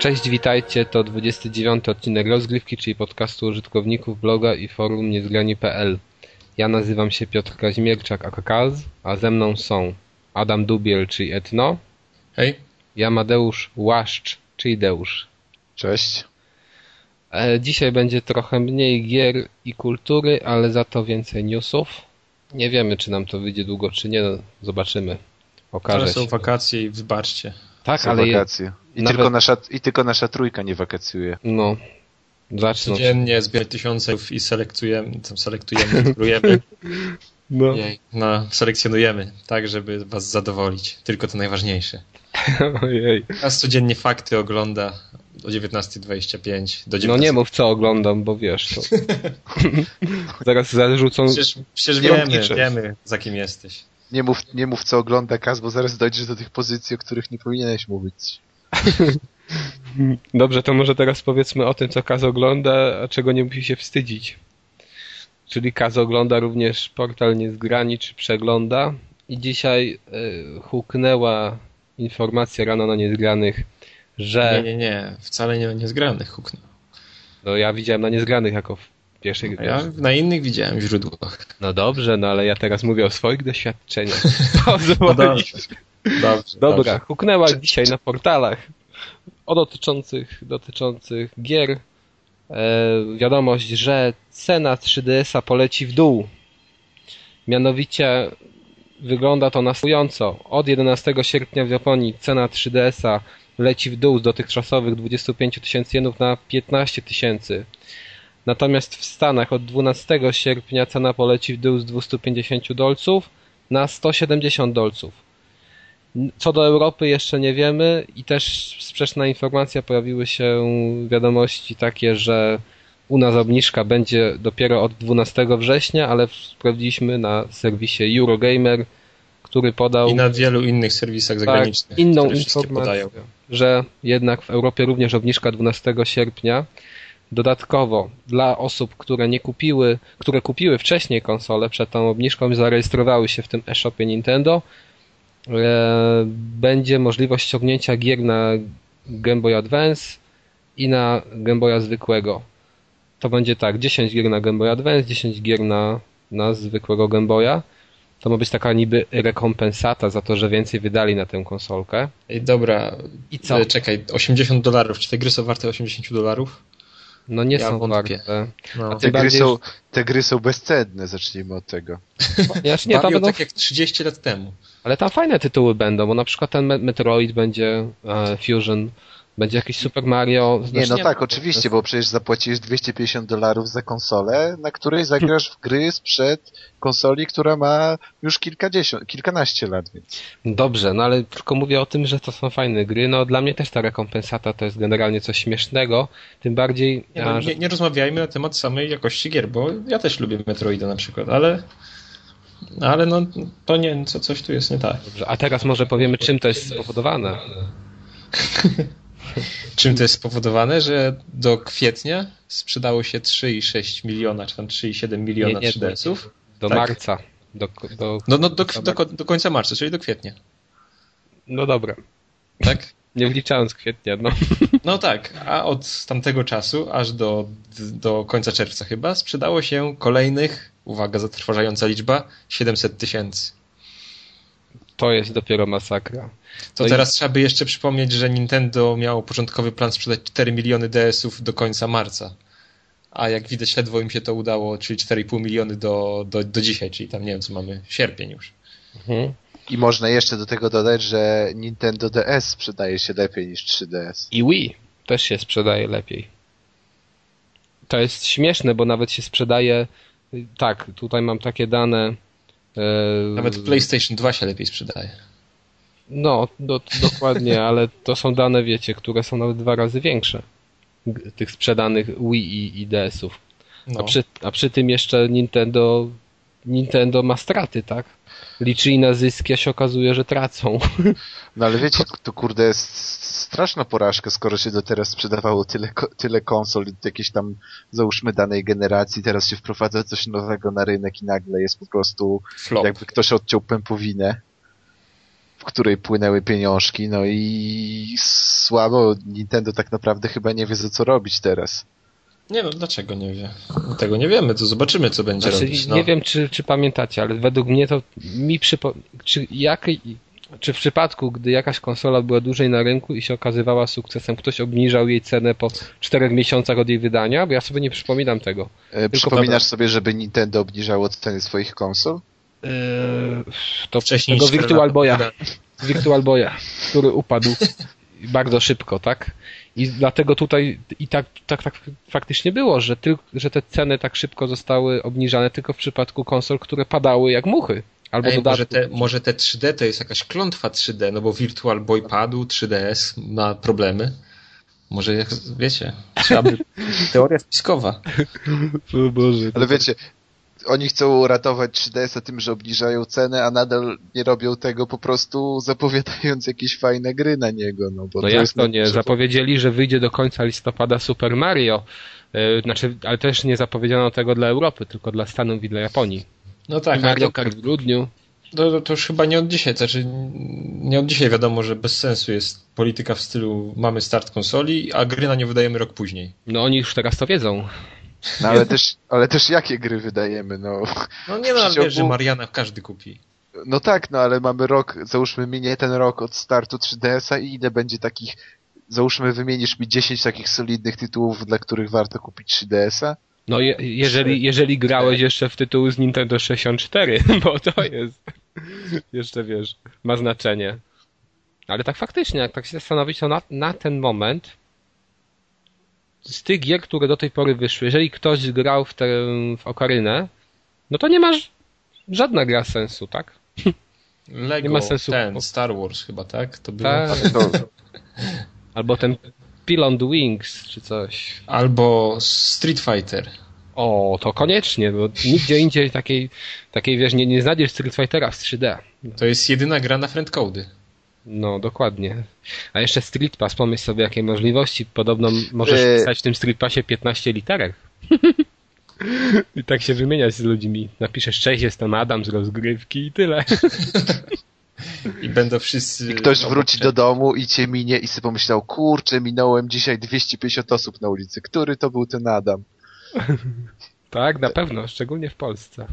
Cześć, witajcie, to 29 odcinek rozgrywki, czyli podcastu użytkowników bloga i forum niezgrani.pl. Ja nazywam się Piotr Kaźmierczak, aka Kaz, a ze mną są Adam Dubiel, czyli Etno. Hej. Ja Madeusz Łaszcz, czyli Deusz. Cześć. E, dzisiaj będzie trochę mniej gier i kultury, ale za to więcej newsów. Nie wiemy, czy nam to wyjdzie długo, czy nie, no, zobaczymy. Okaże się. są wakacje i wybaczcie. Tak, ale je, wakacje. I, nawet- tylko nasza, I tylko nasza trójka nie wakacjuje. no, zaczną się. Codziennie zbierać tysiące i selektujemy, tam selektujemy, No. no, selekcjonujemy, tak, żeby was zadowolić. Tylko to najważniejsze. Ojej. Nas codziennie fakty ogląda o 19.25 do 19. No nie mów co oglądam, bo wiesz to. Zaraz zarzucą. Przecież, przecież wiemy, wiemy, za kim jesteś. Nie mów, nie mów co ogląda Kaz, bo zaraz dojdziesz do tych pozycji, o których nie powinieneś mówić. Dobrze, to może teraz powiedzmy o tym, co Kaz ogląda, a czego nie musi się wstydzić. Czyli Kaz ogląda również portal Niezgrani, czy przegląda. I dzisiaj y, huknęła informacja rano na Niezgranych, że... Nie, nie, nie, wcale nie, nie zgranych huknął. No ja widziałem na Niezgranych jako A ja na innych widziałem źródłach. No dobrze, no ale ja teraz mówię o swoich doświadczeniach. No dobrze. Dobrze, Dobra, dobrze. huknęła dzisiaj na portalach o dotyczących, dotyczących gier e, wiadomość, że cena 3DS-a poleci w dół. Mianowicie wygląda to następująco. Od 11 sierpnia w Japonii cena 3DS-a leci w dół z dotychczasowych 25 tysięcy jenów na 15 tysięcy. Natomiast w Stanach od 12 sierpnia cena poleci w dół z 250 dolców na 170 dolców. Co do Europy jeszcze nie wiemy i też sprzeczna informacja, pojawiły się wiadomości takie, że u nas obniżka będzie dopiero od 12 września, ale sprawdziliśmy na serwisie Eurogamer, który podał I na wielu innych serwisach tak, zagranicznych. inną informację, podają. że jednak w Europie również obniżka 12 sierpnia. Dodatkowo dla osób, które nie kupiły, które kupiły wcześniej konsole przed tą obniżką i zarejestrowały się w tym e-shopie Nintendo, e, będzie możliwość ściągnięcia gier na Game Boy Advance i na Game Boya zwykłego. To będzie tak, 10 gier na Game Boy Advance, 10 gier na, na zwykłego Game Boya. To ma być taka niby rekompensata za to, że więcej wydali na tę konsolkę. Ej, dobra, I co? E, czekaj, 80 dolarów. Czy te gry są warte 80 dolarów? No nie Ja są wątpię. warte. No. Te gry, są, te gry są bezcenne, zacznijmy od tego. Ponieważ nie, tam będą, tak jak 30 lat temu. ale tam fajne tytuły będą, bo na przykład ten Me- Metroid będzie e, Fusion, będzie jakiś Super Mario. Nie, znaczy no nie, tak, oczywiście, bo przecież zapłacisz 250 dolarów za konsolę, na której zagrasz w gry sprzed konsoli, która ma już kilkadziesiąt, kilkanaście lat, więc... Dobrze, no ale tylko mówię o tym, że to są fajne gry. No dla mnie też ta rekompensata to jest generalnie coś śmiesznego, tym bardziej, Nie, no, nie, nie rozmawiajmy na temat samej jakości gier, bo ja też lubię Metroida na przykład, ale ale no to nie, co, coś tu jest nie tak. Dobrze, A teraz może powiemy, czym to jest spowodowane. Czym to jest spowodowane, że do kwietnia sprzedało się 3,6 miliona, czy tam 3,7 miliona Nie, nie, 3DS-ów? Do Tak. marca. Do, do, No, no do, do, do końca marca, czyli do kwietnia, no dobra. tak? Nie wliczając kwietnia, no. No tak, a od tamtego czasu aż do, do końca czerwca chyba sprzedało się kolejnych, uwaga, zatrważająca liczba, 700 tysięcy. To jest dopiero masakra. To No i- teraz trzeba by jeszcze przypomnieć, że Nintendo miało początkowy plan sprzedać 4 miliony DS-ów do końca marca. A jak widać, ledwo im się to udało, czyli 4,5 miliony do, do, do dzisiaj, czyli tam nie wiem, co mamy, sierpień już. Mhm. I można jeszcze do tego dodać, że Nintendo DS sprzedaje się lepiej niż 3DS. I Wii też się sprzedaje lepiej. To jest śmieszne, bo nawet się sprzedaje. Tak, tutaj mam takie dane. E, Nawet PlayStation 2 się lepiej sprzedaje. No, do, dokładnie, ale to są dane, wiecie, które są nawet dwa razy większe. Tych sprzedanych Wii i, i DS-ów. No. A, przy, a przy tym jeszcze Nintendo, Nintendo ma straty, tak? Liczyli na zyski, a się okazuje, że tracą. No ale wiecie, to kurde jest straszna porażka, skoro się do teraz sprzedawało tyle, tyle konsol, jakieś tam załóżmy danej generacji, teraz się wprowadza coś nowego na rynek i nagle jest po prostu Flop. jakby ktoś odciął pępowinę. w której płynęły pieniążki, no i słabo, Nintendo tak naprawdę chyba nie wie za co robić teraz. Nie no, dlaczego nie wie? Tego nie wiemy, to zobaczymy, co będzie Znaczy, robić. No. Nie wiem, czy, czy pamiętacie, ale według mnie to mi przypo... Czy, jak, czy w przypadku, gdy jakaś konsola była dłużej na rynku i się okazywała sukcesem, ktoś obniżał jej cenę po czterech miesiącach od jej wydania? Bo ja sobie nie przypominam tego. E, Przypominasz sobie, żeby Nintendo obniżało ceny swoich konsol? Eee, to Wcześniej tego Virtual Boya. Virtual Boya, który upadł bardzo szybko, tak? I dlatego tutaj i tak, tak, tak faktycznie było, że, tyl, że te ceny tak szybko zostały obniżane tylko w przypadku konsol, które padały jak muchy. Albo Ej, dodatku. może, te, może te 3D to jest jakaś klątwa 3D, no bo Virtual Boy padł, 3DS ma problemy. Może, jak- wiecie, trzeba by... Teoria spiskowa. O Boże, Ale wiecie, oni chcą ratować 3DS-a tym, że obniżają cenę, a nadal nie robią tego po prostu zapowiadając jakieś fajne gry na niego. No, bo No to jak jest to nie? Zapowiedzieli, że wyjdzie do końca listopada Super Mario. Yy, Znaczy, ale też nie zapowiedziano tego dla Europy, tylko dla Stanów i dla Japonii. No tak, ale Mario Kart w grudniu. to, to już chyba nie od dzisiaj, znaczy nie od dzisiaj wiadomo, że bez sensu jest polityka w stylu mamy start konsoli, a gry na nie wydajemy rok później. No oni już teraz to wiedzą. No ale też, ale też jakie gry wydajemy, no. No nie no, wiesz, że Mariana każdy kupi. No tak, no ale mamy rok, załóżmy minie ten rok od startu 3DS-a i ile będzie takich, załóżmy wymienisz mi 10 takich solidnych tytułów, dla których warto kupić 3DS-a? No je, jeżeli, jeżeli grałeś jeszcze w tytuł z Nintendo 64, bo to jest jeszcze wiesz, ma znaczenie. Ale tak faktycznie, jak tak się zastanowić, to na, na ten moment z tych gier, które do tej pory wyszły, jeżeli ktoś grał w, tę w Okarynę, no to nie masz żadna gra sensu, tak? Lego, Nie ma sensu. ten, Star Wars chyba, tak? To było. Tak. Albo ten Peel on the Wings, czy coś. Albo Street Fighter. O, to koniecznie, bo nigdzie indziej takiej, takiej wiesz, nie, nie znajdziesz Street Fightera w 3D. To jest jedyna gra na friendcody. No, dokładnie. A jeszcze Street Pass, pomyśl sobie, jakie możliwości. Podobno możesz Yy. pisać w tym Street Passie 15 literek. I tak się wymieniać z ludźmi. Napiszesz, cześć, jestem Adam z rozgrywki i tyle. I będą wszyscy. I ktoś wróci do domu i cię minie i sobie pomyślał, kurczę, minąłem dzisiaj 250 osób na ulicy. Który to był ten Adam? tak, na pewno, szczególnie w Polsce.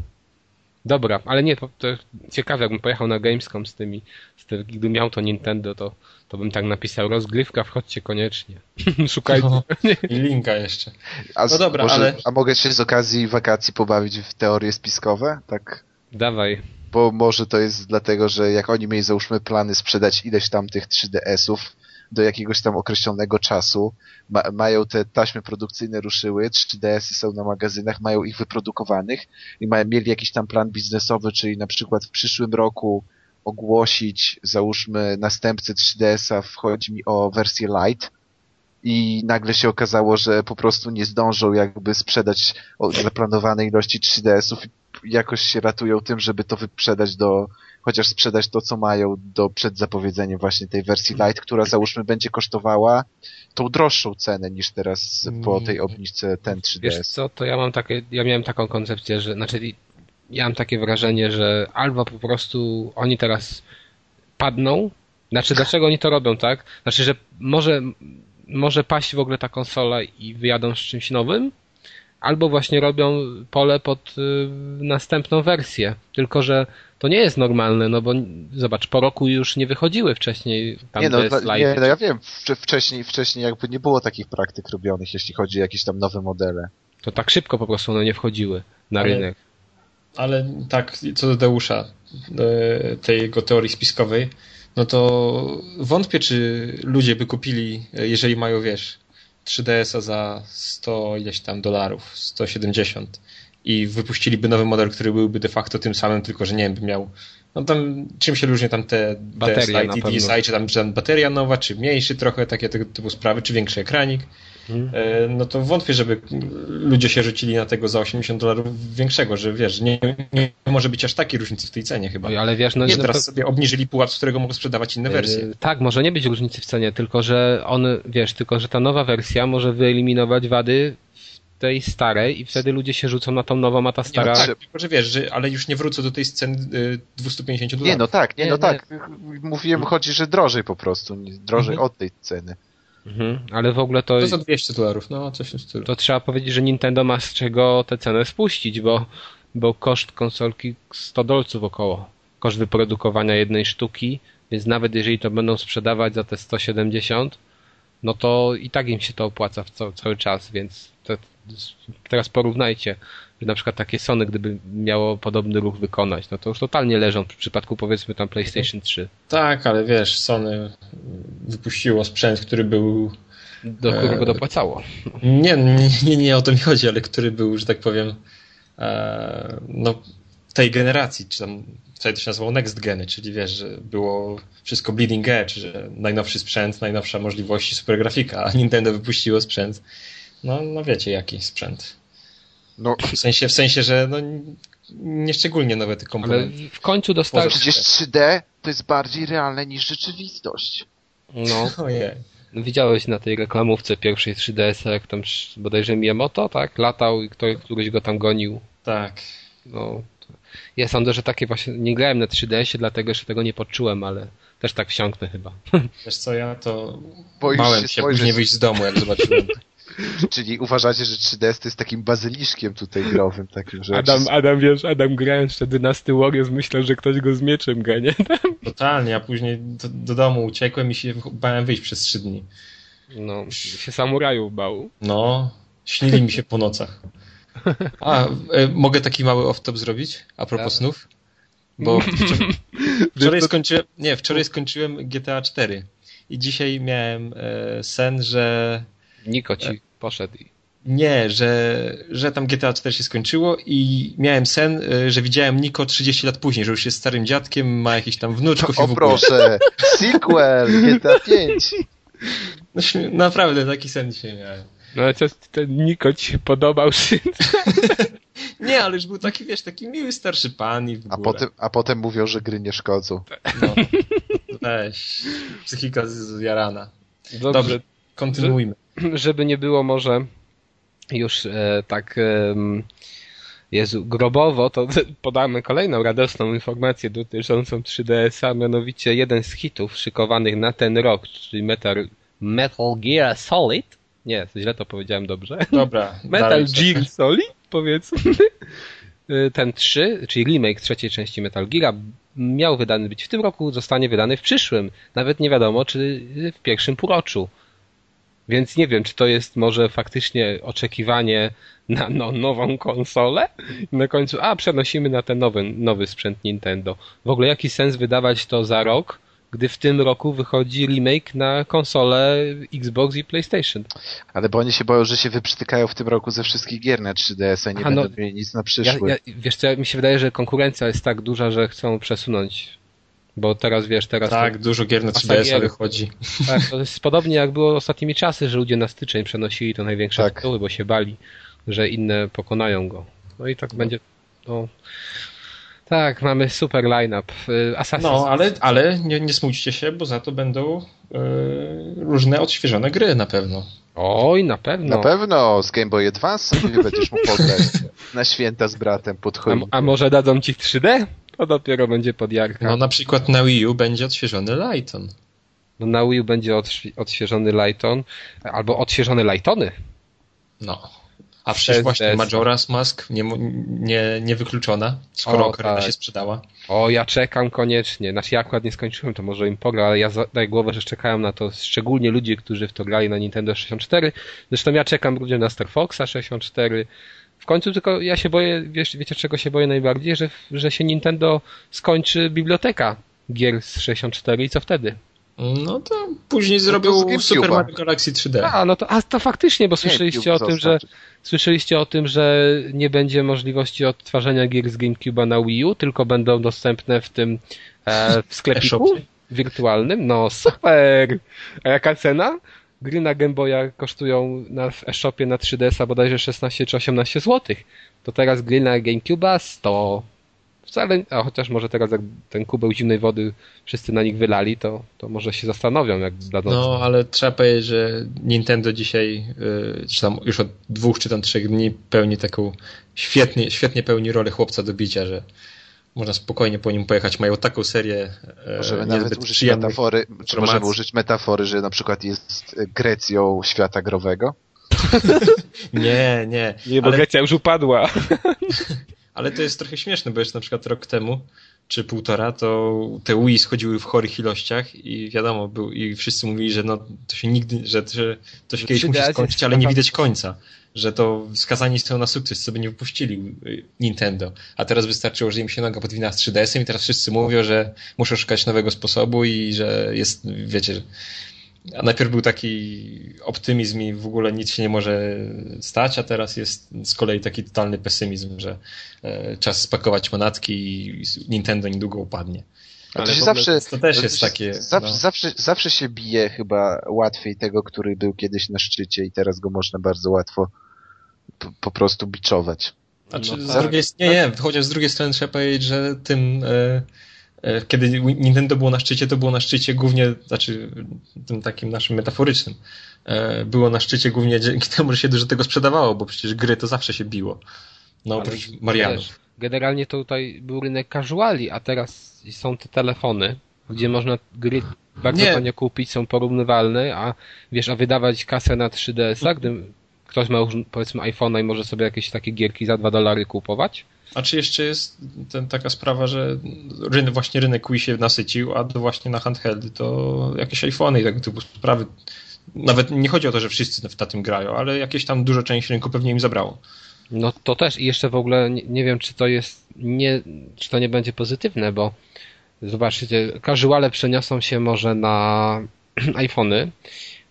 Dobra, ale nie, to, to ciekawe, jakbym pojechał na Gamescom z tymi, z tym, gdybym miał to Nintendo, to, to bym tak napisał, rozgrywka, wchodźcie koniecznie. Szukajcie. No, I linka jeszcze. A, No dobra, może, ale- a mogę się z okazji wakacji pobawić w teorie spiskowe? Tak Dawaj. Bo może to jest dlatego, że jak oni mieli załóżmy plany sprzedać ileś tam tych 3DS-ów do jakiegoś tam określonego czasu, ma, mają te taśmy produkcyjne ruszyły, 3DS-y są na magazynach, mają ich wyprodukowanych i mają, mieli jakiś tam plan biznesowy, czyli na przykład w przyszłym roku ogłosić, załóżmy, następcę 3DS-a, wchodzi mi o wersję Lite i nagle się okazało, że po prostu nie zdążą jakby sprzedać zaplanowanej ilości 3DS-ów i jakoś się ratują tym, żeby to wyprzedać do, chociaż sprzedać to, co mają do przed zapowiedzeniem właśnie tej wersji Lite, która załóżmy będzie kosztowała tą droższą cenę niż teraz po tej obniżce ten Wiesz 3DS. co, to ja mam takie, ja miałem taką koncepcję, że, znaczy ja mam takie wrażenie, że albo po prostu oni teraz padną, znaczy dlaczego oni to robią, tak? Znaczy, że może, może paść w ogóle ta konsola i wyjadą z czymś nowym, albo właśnie robią pole pod y, następną wersję. Tylko, że to nie jest normalne, no bo zobacz, po roku już nie wychodziły wcześniej tam Nie no, dla- Lite. nie, no ja wiem, wcze- wcześniej, wcześniej jakby nie było takich praktyk robionych, jeśli chodzi o jakieś tam nowe modele. To tak szybko po prostu one nie wchodziły na Ale- rynek. Ale tak, co do Deusza, tej jego teorii spiskowej, no to wątpię, czy ludzie by kupili, jeżeli mają, wiesz, 3DS-a za 100 ileś tam dolarów, 170 i wypuściliby nowy model, który byłby de facto tym samym, tylko że nie wiem, by miał no tam czym się różni tam te Bateria DS na Lite i pewno. DSi, czy tam, czy tam bateria nowa, czy mniejszy trochę, takie tego typu sprawy, czy większy ekranik. Mhm. E, no to wątpię, żeby ludzie się rzucili na tego za 80 dolarów większego, że wiesz, nie, nie może być aż takiej różnicy w tej cenie chyba. Oj, ale wiesz, no nie, no, teraz to- sobie obniżyli pułap, z którego mogą sprzedawać inne wersje. Yy, Tak, może nie być różnicy w cenie, tylko że on, wiesz, tylko że ta nowa wersja może wyeliminować wady tej starej i wtedy ludzie się rzucą na tą nową, a ta stara... Nie, no tak, tylko że wiesz, że, ale już nie wrócę do tej sceny y, 250 dolarów. Nie, no tak, nie, Nie, no nie. tak. Mówiłem, chodzi, że drożej po prostu, drożej Mhm. od tej ceny. Mhm, ale w ogóle to, To za 200 dolarów, no coś w stylu. to trzeba powiedzieć, że Nintendo ma z czego tę cenę spuścić, bo, bo koszt konsolki 100 dolców około. Koszt wyprodukowania jednej sztuki, więc nawet jeżeli to będą sprzedawać za te 170, no to i tak im się to opłaca w ca- cały czas, więc te, teraz porównajcie, że na przykład takie Sony, gdyby miało podobny ruch wykonać, no to już totalnie leżą w przypadku powiedzmy tam PlayStation 3, Tak, ale wiesz, Sony wypuściło sprzęt, który był do którego dopłacało. Nie, nie, nie, nie o to mi chodzi, ale który był, że tak powiem, e, no, tej generacji, czy tam wtedy to się nazywało Next Geny, czyli wiesz, że było wszystko bleeding edge, że najnowszy sprzęt, najnowsza możliwości, super grafika, a Nintendo wypuściło sprzęt, no, no wiecie jaki sprzęt. No, W sensie, w sensie, że no, nieszczególnie nowe te Ale komponenty. w końcu. Poza- przecież 3D to jest bardziej realne niż rzeczywistość. No, Ojej. widziałeś na tej reklamówce pierwszej 3DS, jak tam bodajże Miyamoto, tak? Latał i ktoś, któryś go tam gonił. Tak. No, ja sądzę, że takie właśnie, nie grałem na 3DS-ie, dlatego jeszcze tego nie poczułem, ale też tak wsiąknę chyba. Wiesz co, ja to Boisz bałem się się później wyjść z domu, jak zobaczyłem. Czyli uważacie, że 3DS to jest takim bazyliszkiem tutaj growym, takim, że... Adam, się- Adam, wiesz, Adam grając w te Dynasty Warriors myślał, że ktoś go z mieczem ganie. Totalnie, a później do, do domu uciekłem i się bałem wyjść przez trzy dni. No, się samurajów bał. No, śnili mi się po nocach. A, e, mogę taki mały off-top zrobić? A propos Tak. snów? Bo wczoraj, skończyłem, nie, wczoraj skończyłem GTA 4 i dzisiaj miałem e, sen, że Niko ci poszedł i... nie, że, że tam GTA 4 się skończyło i miałem sen, e, że widziałem Niko 30 lat później, że już jest starym dziadkiem, ma jakichś tam wnuczków i w O proszę, sequel GTA 5. No, naprawdę, taki sen dzisiaj miałem. No ale co, ten Niko ci się podobał. Nie, ale już był taki, wiesz, taki miły starszy pan i w A potem, a potem mówią, że gry nie szkodzą. No. Weź. Psychika zjarana. Dobrze, Dobrze, kontynuujmy. żeby nie było może już e, tak em, Jezu, grobowo, to podamy kolejną radosną informację dotyczącą 3DS-a, mianowicie jeden z hitów szykowanych na ten rok, czyli Metal, Metal Gear Solid. Nie, źle to powiedziałem dobrze. Dobra. Metal Gear Solid, powiedzmy. Y, Ten 3, czyli remake trzeciej części Metal Gear, miał wydany być w tym roku, zostanie wydany w przyszłym. Nawet nie wiadomo, czy w pierwszym półroczu. Więc nie wiem, czy to jest może faktycznie oczekiwanie na no, nową konsolę i na końcu, a przenosimy na ten nowy, nowy sprzęt Nintendo. W ogóle jaki sens wydawać to za rok, gdy w tym roku wychodzi remake na konsolę Xbox i PlayStation? Ale bo oni się boją, że się wyprztykają w tym roku ze wszystkich gier na 3DS-a i nie Aha, no, będą mieli nic na Ja, przyszły. ja, wiesz co, mi się wydaje, że konkurencja jest tak duża, że chcą przesunąć. Bo teraz wiesz, teraz. Tak, dużo gier na Masa 3DS-a gier. wychodzi. To, tak, to jest podobnie jak było ostatnimi czasy, że ludzie na styczeń przenosili to największe Tak. tytuły, bo się bali, że inne pokonają go. No i tak będzie. No. Tak, mamy super line-up. Y, Assassin's No, ale, ale nie, nie smućcie się, bo za to będą e, różne odświeżone gry na pewno. Oj, na pewno. Na pewno z Game Boy Advance sobie będziesz mógł pograć na święta z bratem pod A, choinką. a może dadzą ci w 3D? To dopiero będzie podjarka. No na przykład na Wii U będzie odświeżony Lighton. No, na Wii U będzie odświ- odświeżony Lighton, albo odświeżone Lightony. No. A przecież właśnie. Majora's Mask nie, nie, nie wykluczona, skoro O, Ocarina tak. się sprzedała. O, ja czekam koniecznie. Znaczy ja akurat nie skończyłem, to może im pogra, ale ja daję głowę, że czekają na to szczególnie ludzie, którzy w to grali na Nintendo 64. Zresztą ja czekam również na Star Foxa 64. W końcu tylko ja się boję, wiesz, wiecie czego się boję najbardziej? Że, że się Nintendo skończy biblioteka gier z 64 i co wtedy? No to później zrobił GameCube'a. Super Mario Galaxy 3D. A, no to, a to faktycznie, bo słyszeliście o tym, że Słyszeliście o tym, że nie będzie możliwości odtwarzania gier z GameCube'a na Wii U, tylko będą dostępne w tym e, w sklepiku E-shopie. wirtualnym? No super! A jaka cena? Gry na Game Boya kosztują na, w e-shopie na 3DS-a bodajże 16 czy 18 zł. To teraz gry na GameCube'a 100. wcale, a chociaż może teraz jak ten kubeł zimnej wody wszyscy na nich wylali, to, to może się zastanowią, jak dadzą. No, ale trzeba powiedzieć, że Nintendo dzisiaj, yy, czy tam już od dwóch czy tam trzech dni pełni taką, świetnie, świetnie pełni rolę chłopca do bicia, że można spokojnie po nim pojechać. Mają taką serię e, Możemy nawet użyć metafory, czy informacji. możemy użyć metafory, że na przykład jest Grecją świata growego? Nie, nie. Nie, bo ale, Grecja już upadła. ale to jest trochę śmieszne, bo jeszcze na przykład rok temu czy półtora, to te Wii schodziły w chorych ilościach i wiadomo, był, i wszyscy mówili, że no, to się nigdy, że, że to się kiedyś musi 3DS jest skończyć, ale nie widać końca. Że to skazani są na sukces, co by nie wypuścili y, Nintendo. A teraz wystarczyło, że im się noga podwina z 3DS-em i teraz wszyscy mówią, że muszą szukać nowego sposobu i że jest, wiecie, że a najpierw był taki optymizm i w ogóle nic się nie może stać, a teraz jest z kolei taki totalny pesymizm, że e, czas spakować manatki i Nintendo niedługo upadnie. Ale to, w zawsze, To też jest takie. zawsze, no. zawsze, zawsze się bije chyba łatwiej tego, który był kiedyś na szczycie i teraz go można bardzo łatwo po, po prostu biczować. Znaczy, No z tak. drugiej, nie, nie, chociaż z drugiej strony trzeba powiedzieć, że tym, e, kiedy Nintendo było na szczycie, to było na szczycie głównie, znaczy tym takim naszym metaforycznym, e, było na szczycie głównie dzięki temu, że się dużo tego sprzedawało, bo przecież gry to zawsze się biło. No oprócz Marianów. Generalnie to tutaj był rynek casuali, a teraz są te telefony, gdzie można gry bardzo Nie. tanio kupić, są porównywalne, a wiesz, a wydawać kasę na 3DS-a, gdy ktoś ma już powiedzmy iPhone'a i może sobie jakieś takie gierki za 2 dolary kupować. A czy jeszcze jest ten, taka sprawa, że rynek, właśnie rynek Wii się nasycił, a to właśnie na handheldy to jakieś iPhony i tego typu sprawy. Nawet nie chodzi o to, że wszyscy na tym grają, ale jakieś tam duża część rynku pewnie im zabrało. No to też i jeszcze w ogóle nie, nie wiem, czy to jest nie, czy to nie będzie pozytywne, bo zobaczcie, casuale przeniosą się może na iPhony.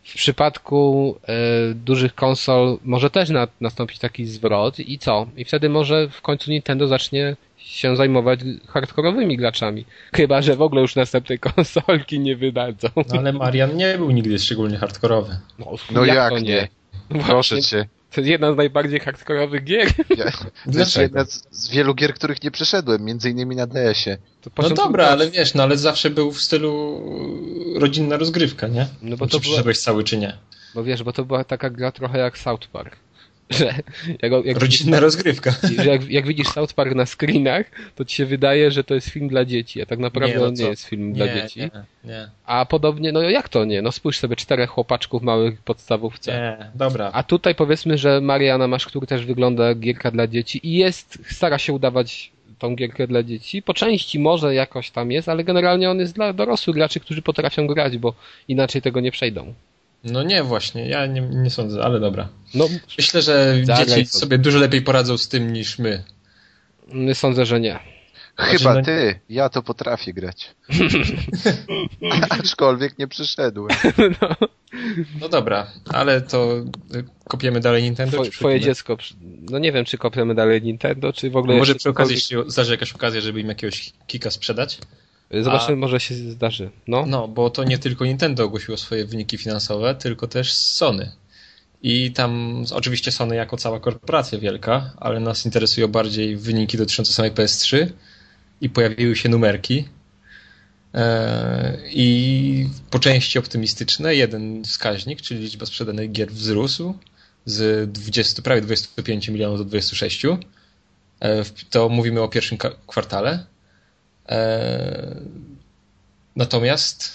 W przypadku e, dużych konsol może też na, nastąpić taki zwrot i co? I wtedy może w końcu Nintendo zacznie się zajmować hardkorowymi graczami. Chyba, że w ogóle już następnej konsolki nie wydadzą. No ale Marian nie był nigdy szczególnie hardkorowy. No, No jak, to nie? Proszę Właśnie, cię. To jest jedna z najbardziej hardkorowych gier. Ja, to jest jedna z, z wielu gier, których nie przeszedłem, między innymi na DS-ie. No dobra, ale wiesz, no ale zawsze był w stylu rodzinna rozgrywka, nie? No bo Czy to była, cały, czy nie? bo wiesz, bo to była taka gra trochę jak South Park. Że jak, jak, Rodzinna rozgrywka. że jak, jak widzisz South Park na screenach, to ci się wydaje, że to jest film dla dzieci, a tak naprawdę Nie, no on nie jest film dla Nie, dzieci. nie, nie, A podobnie, no jak to nie? No spójrz sobie, czterech chłopaczków małych podstawówce. nie, dobra. A tutaj powiedzmy, że Mariana Masz, który też wygląda jak gierka dla dzieci i jest, stara się udawać tą gierkę dla dzieci. Po części może jakoś tam jest, ale generalnie on jest dla dorosłych graczy, którzy potrafią grać, bo inaczej tego nie przejdą. No nie, właśnie, ja nie, nie sądzę, ale dobra. No, Myślę, że Zagraj dzieci sobie. sobie dużo lepiej poradzą z tym niż my. sądzę, że nie. Chyba no- ty, ja to potrafię grać. Aczkolwiek nie przyszedłem. No dobra, ale to y, kopiemy dalej Nintendo? Twoje, czy twoje dziecko, przy- no nie wiem, czy kopiemy dalej Nintendo, czy w ogóle... Może jeszcze przy okazji cokolwiek- się zdarzy jakaś okazja, żeby im jakiegoś kika sprzedać? Zobaczymy, a- może się zdarzy. No. No, bo to nie tylko Nintendo ogłosiło swoje wyniki finansowe, tylko też Sony. I tam oczywiście Sony jako cała korporacja wielka, ale nas interesują bardziej wyniki dotyczące samej PS3 i pojawiły się numerki. E, I po części optymistyczne, jeden wskaźnik, czyli liczba sprzedanych gier wzrósł z 20, prawie 25 milionów do 26. E, To mówimy o pierwszym kwartale. E, Natomiast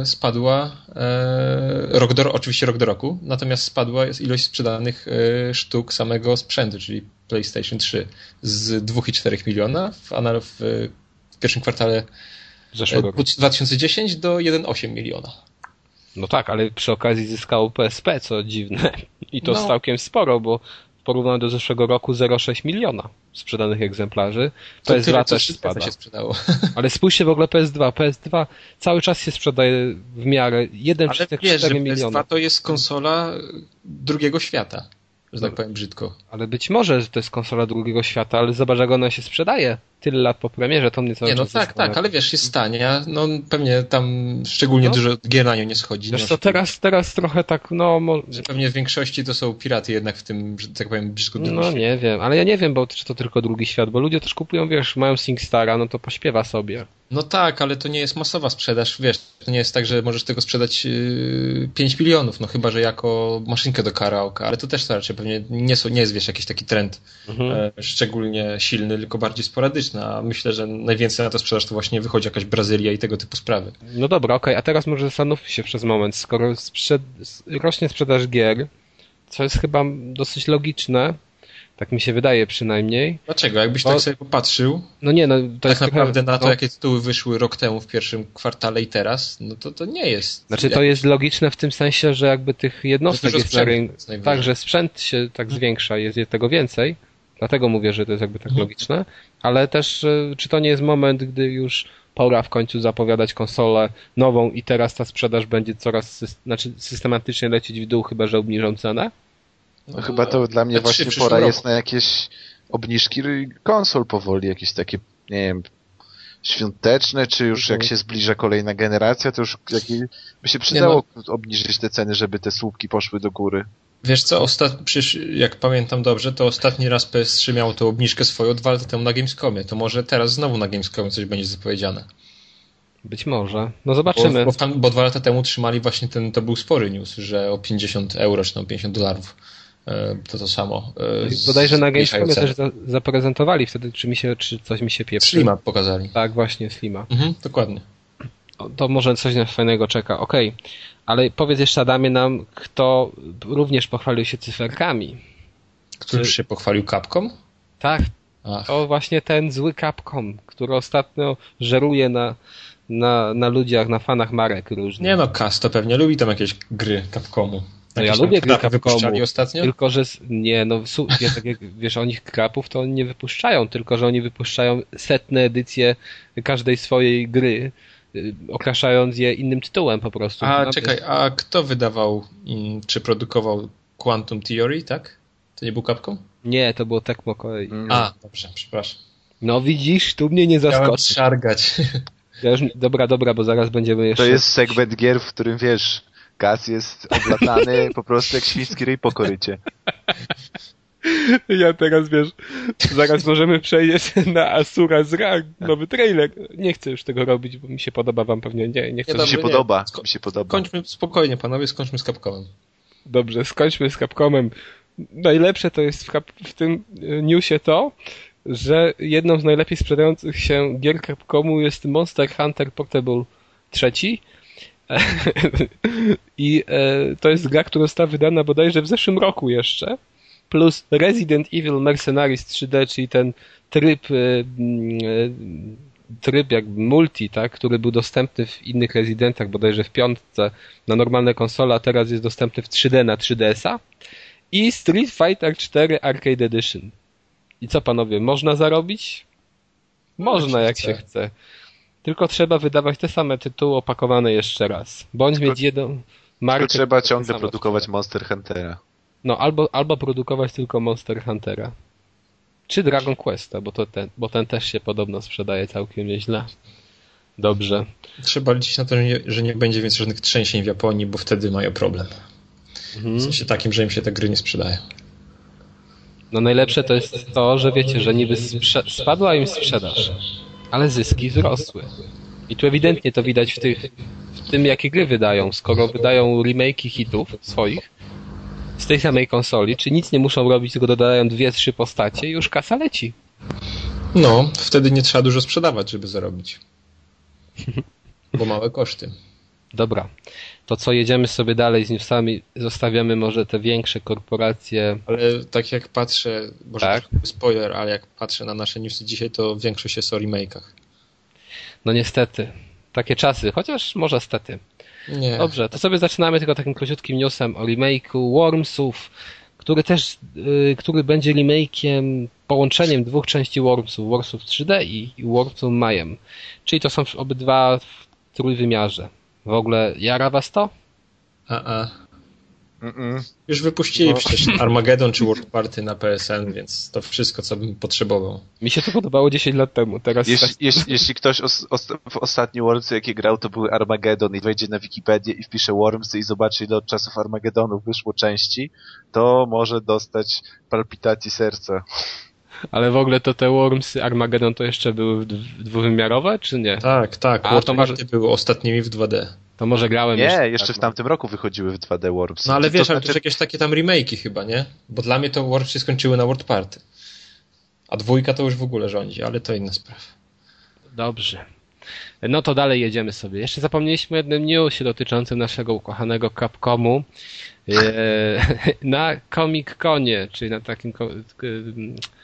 e, spadła e, rok do, oczywiście rok do roku, natomiast spadła ilość sprzedanych sztuk samego sprzętu, czyli PlayStation 3 z 2,4 miliona w, w, w pierwszym kwartale Zeszłego e, roku. 2010 do 1,8 miliona. No tak, ale przy okazji zyskało PSP, co dziwne. I to No. całkiem sporo, bo porównaniu do zeszłego roku 0,6 miliona sprzedanych egzemplarzy. To PS2 tyle, też spada. się sprzedało. Ale spójrzcie w ogóle PS2. PS2 cały czas się sprzedaje w miarę Ale wiesz, 1,4 że miliona. PS2 to jest konsola drugiego świata, że tak powiem brzydko. Ale być może, że to jest konsola drugiego świata, ale zobacz jak ona się sprzedaje. Tyle lat po premierze, to mnie cały Nie, no czas tak, zastanawia. tak, ale wiesz, jest tania, no pewnie tam szczególnie No. dużo gier na nią nie schodzi. Wiesz no, co, teraz, teraz trochę tak, no, mo- pewnie w większości to są piraty jednak w tym, że tak powiem, blisko do no nie wiem, ale ja nie wiem, bo czy to tylko drugi świat, bo ludzie też kupują, wiesz, mają SingStara, no to pośpiewa sobie. No tak, ale to nie jest masowa sprzedaż, wiesz, to nie jest tak, że możesz tego sprzedać yy, 5 milionów, no chyba, że jako maszynkę do karaoke, ale to też to raczej pewnie nie, są, nie jest, wiesz, jakiś taki trend Mhm. e, szczególnie silny, tylko bardziej sporadyczny, a myślę, że najwięcej na to sprzedaż to właśnie wychodzi jakaś Brazylia i tego typu sprawy. No dobra, okej, a teraz może zastanówmy się przez moment, skoro sprzed... rośnie sprzedaż gier, co jest chyba dosyć logiczne, tak mi się wydaje przynajmniej. Dlaczego? Jakbyś Bo- tak sobie popatrzył, No nie, no to tak jest naprawdę na to, no, jakie tytuły wyszły rok temu w pierwszym kwartale i teraz, no to to nie jest. Znaczy to jest logiczne w tym sensie, że jakby tych jednostek jest na rynku. Tak, że sprzęt się tak zwiększa, jest tego więcej. Dlatego mówię, że to jest jakby tak Mhm. logiczne. Ale też, e, czy to nie jest moment, gdy już pora w końcu zapowiadać konsolę nową i teraz ta sprzedaż będzie coraz znaczy systematycznie lecieć w dół, chyba że obniżą cenę? No chyba to dla mnie trzy właśnie pora roku. jest na jakieś obniżki konsol powoli, jakieś takie, nie wiem, świąteczne, czy już jak Mhm. się zbliża kolejna generacja, to już jakieś, by się przydało obniżyć te ceny, żeby te słupki poszły do góry. Wiesz co, ostat... przecież jak pamiętam dobrze, to ostatni raz PS3 miało tą obniżkę swoją dwa lata temu na Gamescomie. To może teraz znowu na Gamescomie coś będzie zapowiedziane. Być może. No Bo, zobaczymy. bo, tam, bo dwa lata temu trzymali właśnie ten, to był spory news, że o 50 euro czy tam 50 dolarów e, to to samo. e, z- Bodajże na Gamescomie też za, zaprezentowali wtedy, czy mi się, czy coś mi się pieprzy. Slima pokazali. Tak, właśnie Slima. Mhm, dokładnie. O, To może coś nas fajnego czeka, okej. Ale powiedz jeszcze Adamie nam, kto również pochwalił się cyferkami. Który Czy- się pochwalił kapką? Tak, Ach, to właśnie ten zły Capcom, który ostatnio żeruje na, na, na ludziach, na fanach marek różnych. nie no, Kas to pewnie lubi tam jakieś gry Capcomu. No ja lubię gry Capcomu. ostatnio? Tylko, że nie, no ja, tak jak wiesz, o nich krapów to oni nie wypuszczają, tylko że oni wypuszczają setne edycje każdej swojej gry, okraszając je innym tytułem po prostu. A No, czekaj, a kto wydawał, czy produkował Quantum Theory, tak? To nie był Capcom? Nie, to było Tecmo kolei. Mm. A, dobrze, przepraszam. No widzisz, tu mnie nie Chciałem zaskoczy. szargać. Ja już, dobra, dobra, bo zaraz będziemy jeszcze... To jest segment gier, w którym wiesz, gaz jest oblatany po prostu jak świński ryj po korycie. Ja teraz wiesz, zaraz możemy przejść na Asura z Ra, nowy trailer. Nie chcę już tego robić, bo mi się podoba, wam pewnie nie, nie chcę. Nie, Mi się Dobrze, podoba, Sko- mi się podoba. Kończmy spokojnie, panowie, skończmy z Capcomem. Dobrze, skończmy z Capcomem. Najlepsze to jest w, Cap- w tym e, newsie to, że jedną z najlepiej sprzedających się gier Capcomu jest Monster Hunter Portable 3. I e, to jest gra, która została wydana bodajże w zeszłym roku jeszcze. Plus Resident Evil Mercenaries 3D, czyli ten tryb, mm, e, tryb jakby multi, tak, który był dostępny w innych Residentach, bodajże w piątce na normalne konsole, a teraz jest dostępny w 3D na 3DS-a. I Street Fighter 4 Arcade Edition. I co panowie, można zarobić? Można, jak się chce. Tylko trzeba wydawać te same tytuły opakowane jeszcze raz. Bądź Tylko- mieć jedną Tylko markę. trzeba która ciągle produkować. Monster Huntera. No, albo, albo produkować tylko Monster Huntera. Czy Dragon Questa, bo, to ten, bo ten też się podobno sprzedaje całkiem nieźle. Dobrze. Trzeba liczyć na to, że nie, będzie więcej żadnych trzęsień w Japonii, bo wtedy mają problem. W Mhm. sensie takim, że im się te gry nie sprzedają. No najlepsze to jest to, że wiecie, że niby spadła im sprzedaż, ale zyski wzrosły. I tu ewidentnie to widać w, tych, w tym, jakie gry wydają. Skoro wydają remake'i hitów swoich z tej samej konsoli, czy nic nie muszą robić, tylko dodają dwie, trzy postacie i już kasa leci. No, wtedy nie trzeba dużo sprzedawać, żeby zarobić. Bo małe koszty. Dobra. To co, jedziemy sobie dalej z newsami, zostawiamy może te większe korporacje. Ale tak jak patrzę, może Tak. spoiler, ale jak patrzę na nasze newsy dzisiaj, to większość jest o remake'ach. No niestety. Takie czasy, chociaż może stety. Nie. Dobrze, to sobie zaczynamy tylko takim króciutkim newsem o remake'u Wormsów, który też, y, który będzie remake'iem, połączeniem dwóch części Wormsów, Wormsów 3D i, i Wormsów Mayhem. Czyli to są obydwa w trójwymiarze. W ogóle jara was to? A, a. Mm-mm. Już wypuścili No. przecież Armageddon czy World Party na PSN, więc to wszystko, co bym potrzebował. Mi się to podobało 10 lat temu, teraz... Jeśli, jeśli, jeśli ktoś os, os, w ostatni Wormsy, jakie grał, to były Armageddon i wejdzie na Wikipedię i wpisze Wormsy i zobaczy, ile od czasów Armageddonu wyszło części, to może dostać palpitacji serca. Ale w ogóle to te Wormsy Armageddon to jeszcze były dwuwymiarowe, czy nie? Tak, tak. A, World to może- Party były ostatnimi w 2D. To może grałem Nie, jeszcze. jeszcze tak, w tamtym roku wychodziły w 2D Wormsy. No ale To wiesz, to znaczy- są jakieś takie tam remake'i chyba, nie? Bo dla mnie to World się skończyły na World Party. A dwójka to już w ogóle rządzi, ale to inna sprawa. Dobrze. No to dalej jedziemy sobie. Jeszcze zapomnieliśmy o jednym newsie dotyczącym naszego ukochanego Capcomu. E, na Comic Conie, czyli na takim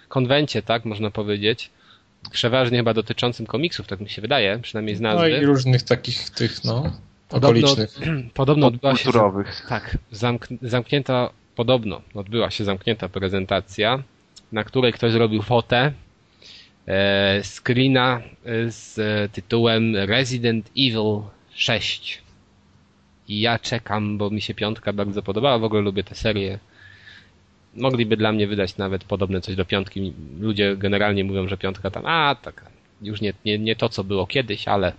konwencie, tak można powiedzieć. Przeważnie chyba dotyczącym komiksów, tak mi się wydaje, przynajmniej z No i nazwy. różnych takich tych, no, Podobno, okolicznych. podobno odbyła się kulturowych. Tak, zamk- zamknięta, podobno odbyła się zamknięta prezentacja, na której ktoś zrobił fotę e, screena e, z tytułem Resident Evil 6. I ja czekam, bo mi się piątka bardzo podobała, w ogóle lubię tę serię. Mogliby dla mnie wydać nawet podobne coś do piątki. Ludzie generalnie mówią, że piątka tam, a tak, już nie, nie, nie to, co było kiedyś, ale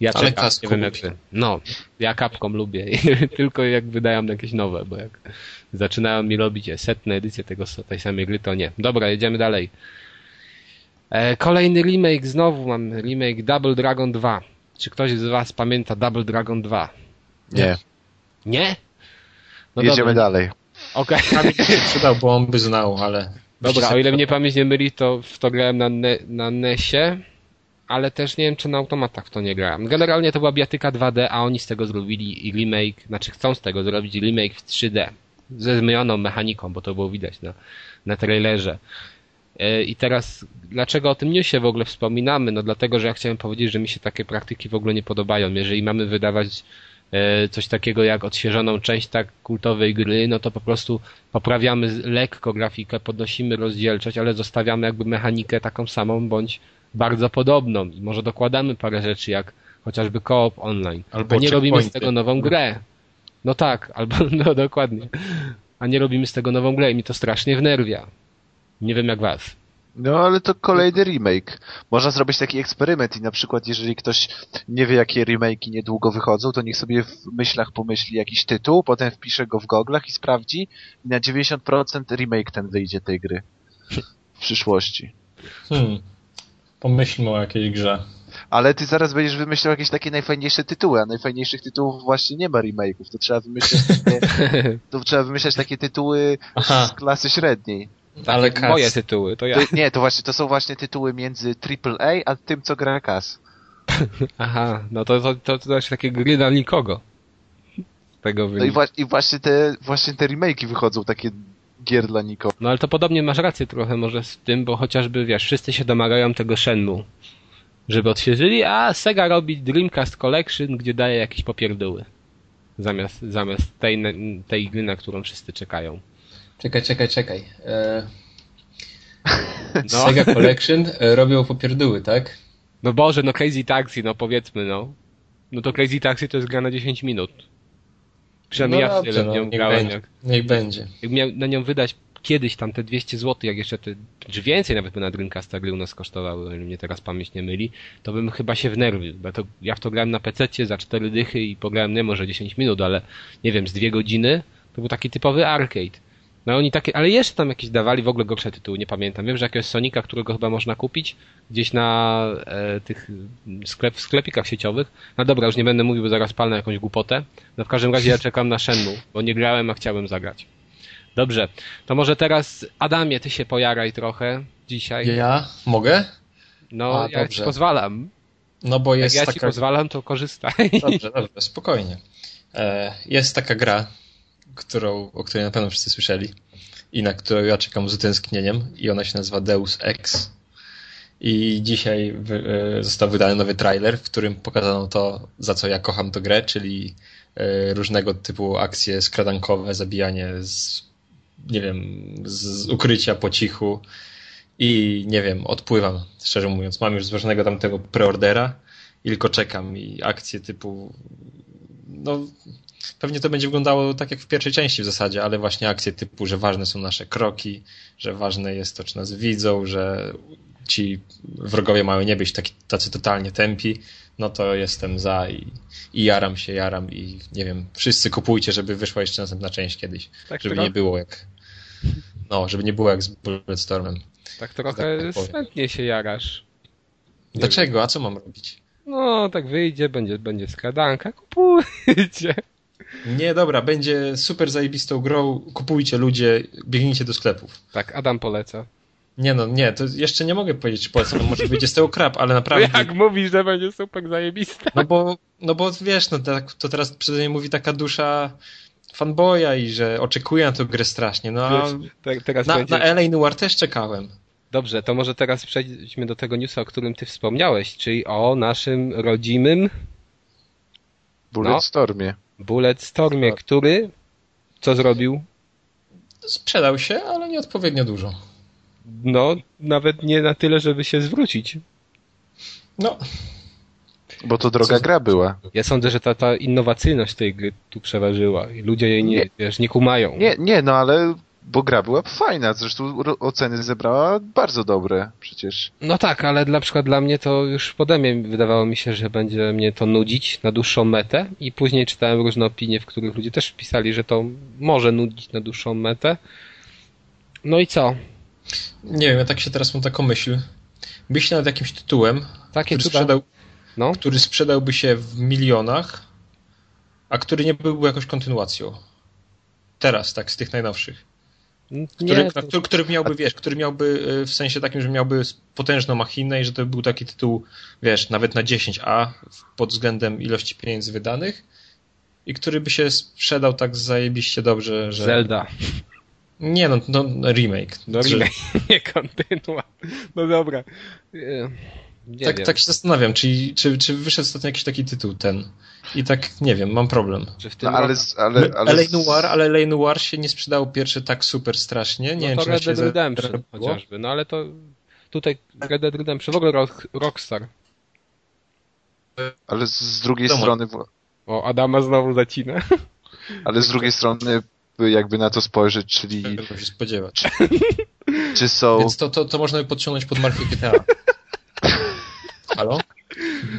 ja Ale czekam, nie wiem jak ty. No, ja kapką lubię, tylko jak wydają jakieś nowe, bo jak zaczynają mi robić setne edycje tego, tej samej gry, to nie. Dobra, jedziemy dalej. E, kolejny remake, znowu mam remake Double Dragon 2. Czy ktoś z was pamięta Double Dragon 2? Nie. Nie? No Jedziemy dobra. dalej. Okej. Kamil by się przydał, bo on by znał, ale... Dobra, o ile mnie pamięć nie myli, to w to grałem na, ne, na NESie, ale też nie wiem, czy na automatach to nie grałem. Generalnie to była biatyka 2D, a oni z tego zrobili remake, znaczy chcą z tego zrobić remake w 3D. Ze zmienioną mechaniką, bo to było widać na, na trailerze. E, I teraz, dlaczego o tym newsie w ogóle wspominamy? No dlatego, że ja chciałem powiedzieć, że mi się takie praktyki w ogóle nie podobają. Jeżeli mamy wydawać e, coś takiego jak odświeżoną część tak kultowej gry, no to po prostu poprawiamy lekko grafikę, podnosimy rozdzielczość, ale zostawiamy jakby mechanikę taką samą, bądź bardzo podobną i może dokładamy parę rzeczy, jak chociażby co-op online. Albo a nie robimy z tego nową grę. No tak, albo no dokładnie. A nie robimy z tego nową grę i mi to strasznie wnerwia. Nie wiem jak was. No ale to kolejny remake. Można zrobić taki eksperyment i na przykład jeżeli ktoś nie wie jakie remake'i niedługo wychodzą, to niech sobie w myślach pomyśli jakiś tytuł, potem wpisze go w goglach i sprawdzi i na 90% remake ten wyjdzie tej gry. W przyszłości. Hmm. Pomyślmy o jakiejś grze. Ale ty zaraz będziesz wymyślał jakieś takie najfajniejsze tytuły, a najfajniejszych tytułów właśnie nie ma remake'ów. To trzeba wymyślać takie, to trzeba wymyślać takie tytuły Aha. z klasy średniej. Ale kas. Moje tytuły, to ja. To, nie, to właśnie, to są właśnie tytuły między AAA, a tym, co gra kas. Aha, no to to, to, to też takie gry dla nikogo. Tego No i, wa- i właśnie te, właśnie te remake'i wychodzą takie gier dla nikogo. No ale to podobnie masz rację trochę może z tym, bo chociażby wiesz, wszyscy się domagają tego Shenmue, żeby odświeżyli, a Sega robi Dreamcast Collection, gdzie daje jakieś popierdóły. Zamiast, zamiast tej, tej gry, na którą wszyscy czekają. Czekaj, czekaj, czekaj. E... No. Sega Collection e, robią popierdóły, tak? No Boże, no Crazy Taxi, no powiedzmy, no. No to Crazy Taxi to jest gra na 10 minut. Przynajmniej ja dobrze, tyle w nią niech grałem. będzie. Jak, Niech będzie. jak miał na nią wydać kiedyś tam te 200 zł, jak jeszcze te, czy więcej nawet by na Dreamcasta gry u nas kosztowały, o ile mnie teraz pamięć nie myli, to bym chyba się wnerwił, bo to, ja w to grałem na PC za 4 dychy i pograłem nie może 10 minut, ale nie wiem, z 2 godziny, to był taki typowy arcade. No oni takie, ale jeszcze tam jakieś dawali w ogóle gorsze tytuły, nie pamiętam. Wiem, że jakiegoś Sonika, którego chyba można kupić gdzieś na e, tych mm, sklep, w sklepikach sieciowych. No dobra, już nie będę mówił, bo zaraz palnę jakąś głupotę. No w każdym razie ja czekam na Shenmue, bo nie grałem, a chciałem zagrać. Dobrze, to może teraz Adamie, ty się pojaraj trochę dzisiaj. Ja mogę? No, A, ja ci dobrze. pozwalam. No bo Jak jest ja ci taka... pozwalam, to korzystaj. Dobrze, dobrze, spokojnie. E, jest taka gra, którą, o której na pewno wszyscy słyszeli i na którą ja czekam z utęsknieniem i ona się nazywa Deus Ex. I dzisiaj e, został wydany nowy trailer, w którym pokazano to, za co ja kocham tę grę, czyli e, różnego typu akcje skradankowe, zabijanie z, nie wiem, z ukrycia po cichu i nie wiem, odpływam, szczerze mówiąc. Mam już złożonego tamtego preordera i tylko czekam i akcje typu no, pewnie to będzie wyglądało tak jak w pierwszej części w zasadzie, ale właśnie akcje typu, że ważne są nasze kroki, że ważne jest to, czy nas widzą, że ci wrogowie mają nie być taki, tacy totalnie tępi, no to jestem za i, i jaram się, jaram i nie wiem, wszyscy kupujcie, żeby wyszła jeszcze następna część kiedyś, Tak żeby trochę- nie było jak no, żeby nie było jak z Bulletstormem. Tak trochę tak smętnie się jarasz. Dlaczego? A co mam robić? No, tak wyjdzie, będzie, będzie skradanka, kupujcie. Nie, dobra, będzie super zajebistą grą, kupujcie ludzie, biegnijcie do sklepów. Tak, Adam poleca. Nie no, nie, to jeszcze nie mogę powiedzieć, czy polecam, może wyjdzie z tego krap, ale No naprawdę... jak mówisz, że będzie super zajebista? No bo, no bo wiesz, no tak, to teraz przede mnie mówi taka dusza fanboya i że oczekuję na tę grę strasznie, no a Wiesz, te, teraz na, będzie... na LA Noir też czekałem. Dobrze, to może teraz przejdźmy do tego newsa, o którym ty wspomniałeś, czyli o naszym rodzimym Bulletstormie. Bulletstormie, który co zrobił? Sprzedał się, ale nieodpowiednio dużo. No, nawet nie na tyle, żeby się zwrócić. No, Bo to droga Co- gra była. Ja sądzę, że ta, ta innowacyjność tej gry tu przeważyła i ludzie jej nie, Nie. wiesz, nie kumają. Nie, nie, no ale bo gra była fajna, zresztą oceny zebrała bardzo dobre przecież. No tak, ale na przykład dla mnie to już pode mnie wydawało mi się, że będzie mnie to nudzić na dłuższą metę i później czytałem różne opinie, w których ludzie też pisali, że to może nudzić na dłuższą metę. No i co? nie wiem, ja tak się teraz mam taką myśl. Myślę nad jakimś tytułem, Takie który, cuda. sprzedał, No, który sprzedałby się w milionach, a który nie byłby jakąś kontynuacją. Teraz, tak, z tych najnowszych. Nie, Który, to- który, który miałby, wiesz, który miałby y, w sensie takim, że miałby potężną machinę i że to był taki tytuł, wiesz, nawet na 10A pod względem ilości pieniędzy wydanych i który by się sprzedał tak zajebiście dobrze, że... Zelda. Nie no, no remake. No, Że- remake, nie kontynuacja. No dobra. Nie tak, wiem. tak się zastanawiam, czy, czy, czy wyszedł ostatnio jakiś taki tytuł ten. I tak, nie wiem, mam problem. Czy w tym No ale, ale, ale z- Noir, ale LA Noir się nie sprzedało pierwszy tak super strasznie. Nie no wiem, to czy Red Dead Redemption chociażby. No ale to tutaj Red Dead Redemption, w ogóle Rock, Rockstar. ale z, z drugiej Wiadomo. strony, O, Adama znowu zacina. ale z drugiej strony jakby na to spojrzeć, czyli Czego się spodziewać. czy są, Więc to, to, to można by podciągnąć pod markę GTA. Halo?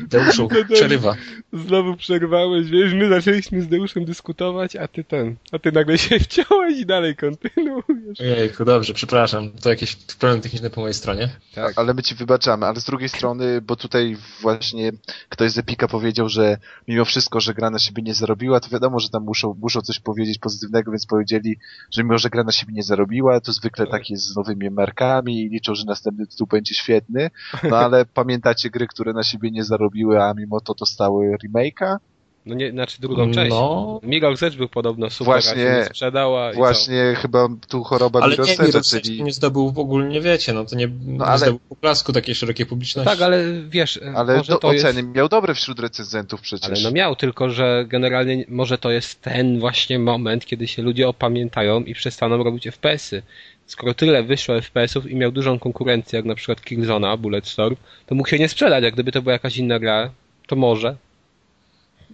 Deuszu, przerywa. Znowu przerwałeś, wiesz, my zaczęliśmy z Deuszem dyskutować, a ty ten, a ty nagle się wciąłeś i dalej kontynuujesz. Ojejku, dobrze, przepraszam. To jakieś problem techniczny po mojej stronie. Tak. ale my ci wybaczamy, ale z drugiej strony, bo tutaj właśnie ktoś z Epika powiedział, że mimo wszystko, że gra na siebie nie zarobiła, to wiadomo, że tam muszą, muszą coś powiedzieć pozytywnego, więc powiedzieli, że mimo, że gra na siebie nie zarobiła, to zwykle tak jest z nowymi markami i liczą, że następny tytuł będzie świetny, no ale pamiętacie gry, które na siebie nie zarobiły, a mimo to dostały remake'a? No nie, znaczy drugą część. No, Mirror's Edge był podobno super, Właśnie- a się nie sprzedała i Właśnie chyba tu choroba ale nie, Mirror's nie, Edge'a, czyli... nie zdobył ogólnie, wiecie, no to nie, nie ale- zdobył poklasku takiej szerokiej publiczności. Tak, ale wiesz, Ale może do, to jest... oceny miał dobre wśród recenzentów przecież. Ale no miał, tylko że generalnie może to jest ten właśnie moment, kiedy się ludzie opamiętają i przestaną robić FPS-y. Skoro tyle wyszło FPS-ów i miał dużą konkurencję, jak na przykład Killzona, Bulletstorm, to mógł się nie sprzedać, jak gdyby to była jakaś inna gra, to może.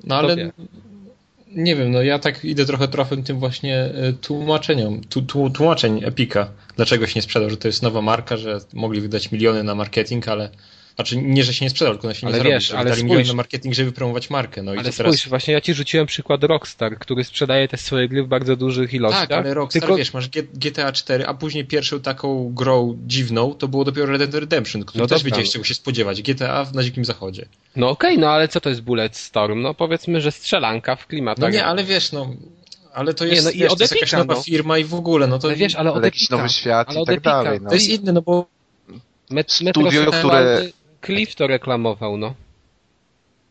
No ale wie. nie wiem, no ja tak idę trochę trafem tym właśnie e, tłumaczeniom, tłumaczeń Epika. Dlaczego się nie sprzedał, że to jest nowa marka, że mogli wydać miliony na marketing, ale znaczy nie, że się nie sprzedał, tylko ona się Ale nie zarobi, wiesz, że ale spójrz. na marketing, żeby promować markę. No i Ale to teraz... spójrz, właśnie ja ci rzuciłem przykład Rockstar, który sprzedaje te swoje gry w bardzo dużych ilościach. Tak, ale Rockstar, tylko... wiesz, masz GTA 4, a później pierwszą taką grą dziwną to było dopiero Red Dead Redemption, który No też wiedziałeś no. czego się spodziewać. GTA na Dzikim Zachodzie. No okej, no ale co to jest Bulletstorm? No powiedzmy, że strzelanka w klimatach. No nie, ale wiesz, no... Ale to Nie, jest, no i wiesz, od to jest jakaś nowa no. firma i w ogóle, no to... Ale wiesz, ale od Ale jakiś nowy świat Ale i tak Epika. dalej. No. To jest inne, no bo Met, Studio, które- Cliff to reklamował, no.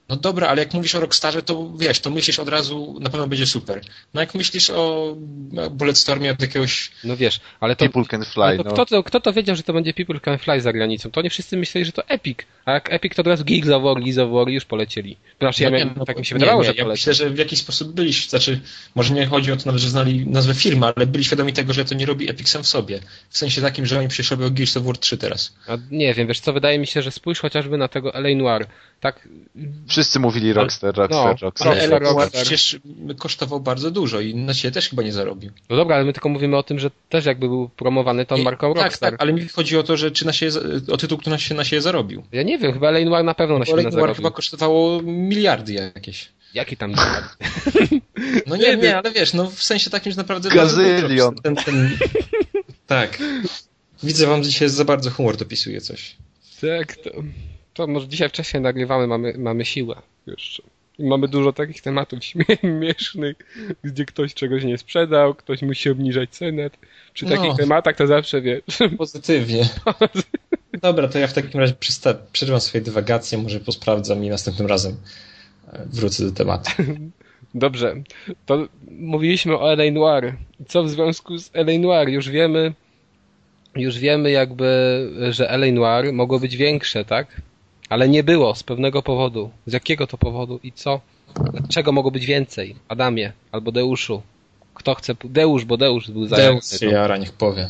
No dobra, ale jak mówisz o Rockstarze, to wiesz, to myślisz od razu, na pewno będzie super. No jak myślisz o Bulletstormie od jakiegoś... No wiesz, ale to... People can fly, to no. kto, to, kto to wiedział, że to będzie People Can Fly za granicą? To nie wszyscy myśleli, że to Epic. A jak Epic, to od razu Geeks of War, Geeks of War i już polecieli. Znaczy, ja No miałem, no tak mi się nie, wydawało, nie, że ja myślę, że w jakiś sposób byli, znaczy, może nie chodzi o to nawet, że znali nazwę firmy, ale byli świadomi tego, że to nie robi Epic sam w sobie. W sensie takim, że oni przecież robią Gears of War 3 teraz. A nie wiem, wiesz co, wydaje mi się, że spójrz chociażby na tego LA Noir. Tak, Wszyscy mówili Rockstar, Rockstar, no, Rockstar. Ale Rockstar, Rockstar. przecież kosztował bardzo dużo i na siebie też chyba nie zarobił. No dobra, ale my tylko mówimy o tym, że też jakby był promowany tą Nie, marką tak, Rockstar. tak, ale mi chodzi o to, że czy na siebie, o tytuł, który na siebie, na siebie zarobił. Ja nie wiem, chyba Lane na pewno na siebie zarobił. chyba kosztowało miliardy jakieś. Jaki tam No Nie nie, ale wiesz, no w sensie takim, że naprawdę... Gazylion. Ten, ten... Tak. Widzę wam dzisiaj za bardzo humor dopisuje coś. Tak, to, to może dzisiaj wcześniej nagrywamy, mamy, mamy siłę jeszcze. I mamy dużo takich tematów śmiesznych, gdzie ktoś czegoś nie sprzedał, ktoś musi obniżać cenę. Przy No. takich tematach to zawsze wiesz. Pozytywnie. Dobra, to ja w takim razie przysta- przerwam swoje dywagacje, może posprawdzam i następnym razem e, wrócę do tematu. Dobrze, to mówiliśmy o LA Noir. Co w związku z LA Noir? Już wiemy, już wiemy jakby, że LA Noir mogło być większe, tak? Ale nie było z pewnego powodu. Z jakiego to powodu i co? Czego mogło być więcej? Adamie albo Deuszu. Kto chce? Deusz, bo Deusz był zajęty. się jara, niech powie.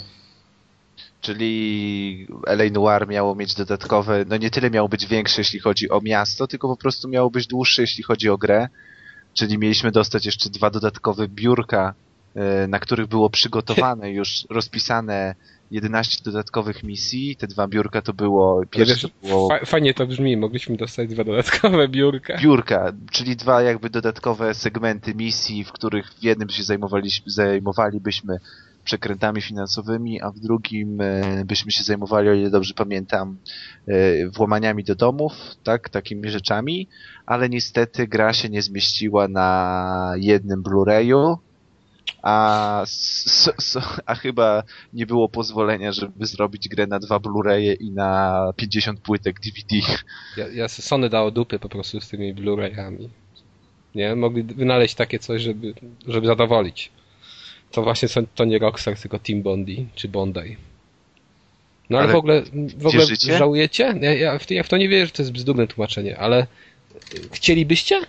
Czyli LA Noir miało mieć dodatkowe, no nie tyle miało być większe, jeśli chodzi o miasto, tylko po prostu miało być dłuższe, jeśli chodzi o grę. Czyli mieliśmy dostać jeszcze dwa dodatkowe biurka, e, na których było przygotowane, już rozpisane 11 dodatkowych misji. Te dwa biurka to było, pierwsze to było fa- fajnie to brzmi, mogliśmy dostać dwa dodatkowe biurka. biurka, czyli dwa jakby dodatkowe segmenty misji, w których w jednym się zajmowaliśmy, zajmowalibyśmy przekrętami finansowymi, a w drugim e, byśmy się zajmowali, o ile dobrze pamiętam, e, włamaniami do domów, tak, takimi rzeczami, ale niestety gra się nie zmieściła na jednym Blu-rayu, a, s, s, a chyba nie było pozwolenia, żeby zrobić grę na dwa Blu-raye i na 50 płytek DVD. Ja, ja Sony dało dupy po prostu z tymi Blu-rayami. Nie? Mogli wynaleźć takie coś, żeby, żeby zadowolić. To właśnie są- to nie Rockstar, tylko Team Bondi, czy Bondi. No ale, Ale w ogóle, w ogóle żałujecie? Ja, ja, w, ja w to nie wierzę, że to jest bzdurne tłumaczenie, ale y, chcielibyście?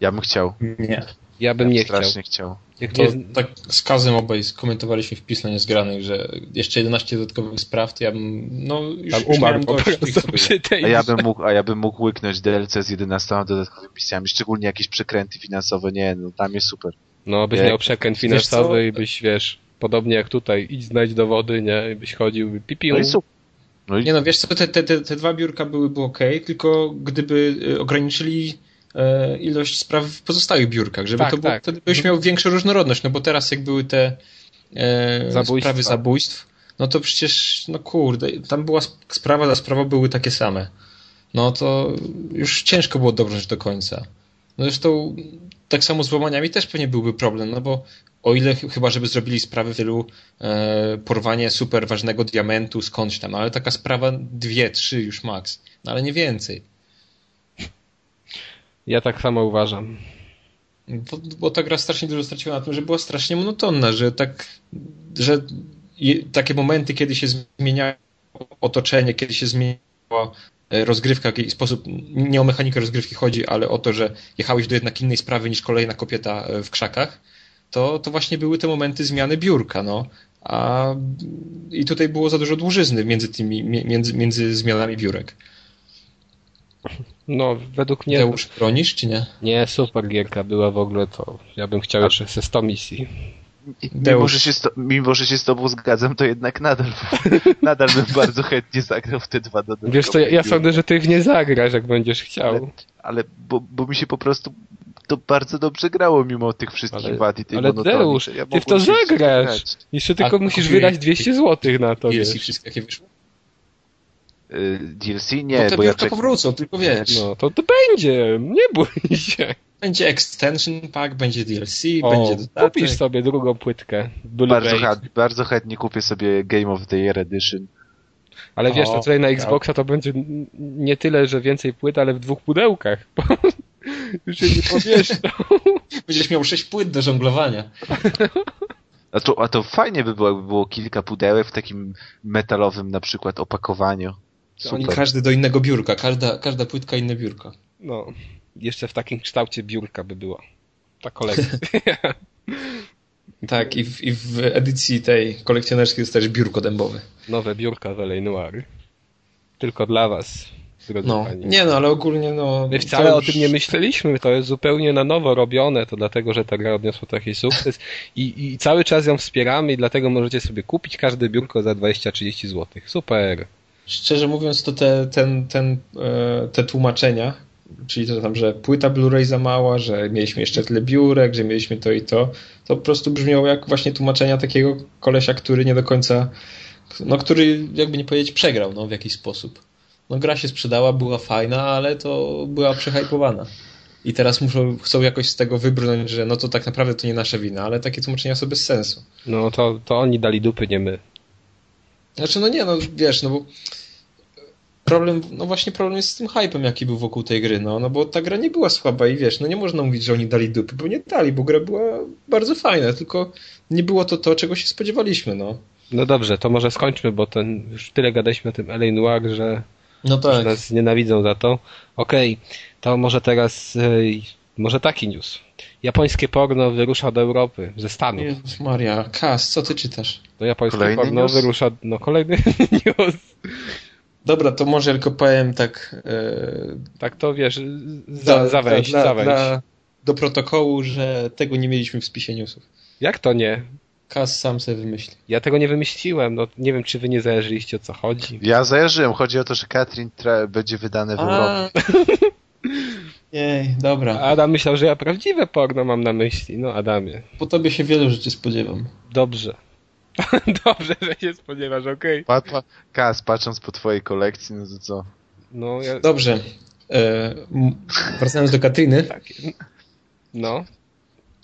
Ja bym chciał. Nie. Ja bym ja nie chciał. strasznie chciał. Jak To tak z Kazem obaj skomentowaliśmy wpis na niezgranych, że jeszcze 11 dodatkowych spraw, to ja bym, no już, tam już umarł miałem po prostu przy tej A ja bym mógł, a ja bym mógł łyknąć DLC z 11 dodatkowymi misjami, szczególnie jakieś przekręty finansowe. Nie, no tam jest super. No, byś Nie. miał przekręt finansowy i byś, wiesz, podobnie jak tutaj, idź znajdź dowody, nie? I byś chodził, pipił. No i super. No i Nie no, wiesz co, te, te, te, te dwa biurka byłyby ok, tylko gdyby y, ograniczyli ilość spraw w pozostałych biurkach, żeby Tak, to było, tak. wtedy byś miał większą różnorodność, no bo teraz jak były te e, Zabójstwa. sprawy zabójstw, no to przecież, no kurde, tam była sp- sprawa za sprawą były takie same. No to już ciężko było dobrnąć do końca. No zresztą tak samo z łamaniami też pewnie byłby problem, no bo o ile ch- chyba, żeby zrobili sprawę w tylu e, porwanie super ważnego diamentu skądś tam, ale taka sprawa dwie, trzy już max, no ale nie więcej. Ja tak samo uważam. Bo, bo ta gra strasznie dużo straciła na tym, że była strasznie monotonna, że tak, że takie momenty, kiedy się zmieniało otoczenie, kiedy się zmieniała e, rozgrywka, w jaki sposób, nie o mechanikę rozgrywki chodzi, ale o to, że jechałeś do jednak innej sprawy niż kolejna kobieta e, w krzakach, to, to właśnie były te momenty zmiany biurka, no. A, I tutaj było za dużo dłużyzny między tymi, mi- między, między zmianami biurek. No, według mnie... Deusz, bronisz, czy nie? Nie, super gierka była w ogóle, to ja bym chciał jeszcze ze 100 misji. mimo że, się to, mimo, że się z tobą zgadzam, to jednak nadal, nadal bym bardzo chętnie zagrał w te dwa dodatkowe. Wiesz co, ja, ja sądzę, że ty w nie zagrasz, jak będziesz chciał. Ale bo, bo mi się po prostu to bardzo dobrze grało mimo tych wszystkich Ale- wad i tej ale. Deusz, ja ty w to zagrasz. Jeszcze tylko A musisz wydać 200 zł na to, wiesz. wszystkie jakie wyszły? DLC? Nie, te bo ja czek... powrócą, tylko wiesz. No, to to będzie, nie bój się. Będzie extension pack, będzie DLC, O, będzie dodatek. kupisz sobie drugą płytkę. bardzo, chęt, bardzo chętnie kupię sobie Game of the Year Edition. Ale wiesz, to O, tutaj na tak. Xboxa to będzie nie tyle, że więcej płyt, ale w dwóch pudełkach. Już się nie pomieszczą. Będziesz miał sześć płyt do żonglowania. A to, a to fajnie by było, jakby było kilka pudełek w takim metalowym na przykład opakowaniu. Oni Super. każdy do innego biurka, każda, każda płytka inne biurko. No, jeszcze w takim kształcie biurka by była. Ta kolekcja. Tak, i w, i w edycji tej kolekcjonerskiej jest też biurko dębowe. Nowe biurka w LA Noir. Tylko dla was. No, Panie. nie no, ale ogólnie no... My wcale o już- tym nie myśleliśmy, to jest zupełnie na nowo robione, to dlatego, że ta gra odniosła taki sukces i, i cały czas ją wspieramy i dlatego możecie sobie kupić każde biurko za 20-30 zł. Super. Szczerze mówiąc, to te, ten, ten, e, te tłumaczenia, czyli to tam, że płyta Blu-ray za mała, że mieliśmy jeszcze tyle biurek, że mieliśmy to i to, to po prostu brzmiało jak właśnie tłumaczenia takiego kolesia, który nie do końca, no który jakby nie powiedzieć przegrał no, w jakiś sposób. No gra się sprzedała, była fajna, ale to była przehypowana. I teraz muszą, chcą jakoś z tego wybrnąć, że no to tak naprawdę to nie nasza wina, ale takie tłumaczenia są bez sensu. No to, to oni dali dupy, nie my. Znaczy, no nie, no wiesz, no bo problem, no właśnie problem jest z tym hypem, jaki był wokół tej gry, no, no bo ta gra nie była słaba i wiesz, no nie można mówić, że oni dali dupy, bo nie dali, bo gra była bardzo fajna, tylko nie było to to, czego się spodziewaliśmy, no. No dobrze, to może skończmy, bo ten, już tyle gadaliśmy o tym LA Noir, że No tak. nas nienawidzą za to. Okej, to może teraz, ej, może taki news. Japońskie porno wyrusza do Europy, ze Stanów. Jezus Maria, Kas, co ty czytasz? To japońskie Kolejny porno news? wyrusza, no kolejny news. Dobra, to może tylko powiem tak e, Tak to wiesz, za, dla- zawęź, dla- zawęź. dla- do protokołu, że tego nie mieliśmy w spisie newsów. Jak to nie? Kas sam sobie wymyśli. Ja tego nie wymyśliłem, no nie wiem czy wy nie zajarzyliście o co chodzi. Ja zajarzyłem. Chodzi o to, że Katrin tra- będzie wydane w Europie. Jej, dobra. Adam myślał, że ja prawdziwe porno mam na myśli. No Adamie, Po tobie się wielu rzeczy spodziewam. dobrze. dobrze, że się spodziewasz, okej. Pa, pa, Kas, patrząc po twojej kolekcji, no to co? No, ja... Dobrze. E, wracając do Katyny. Takie. No,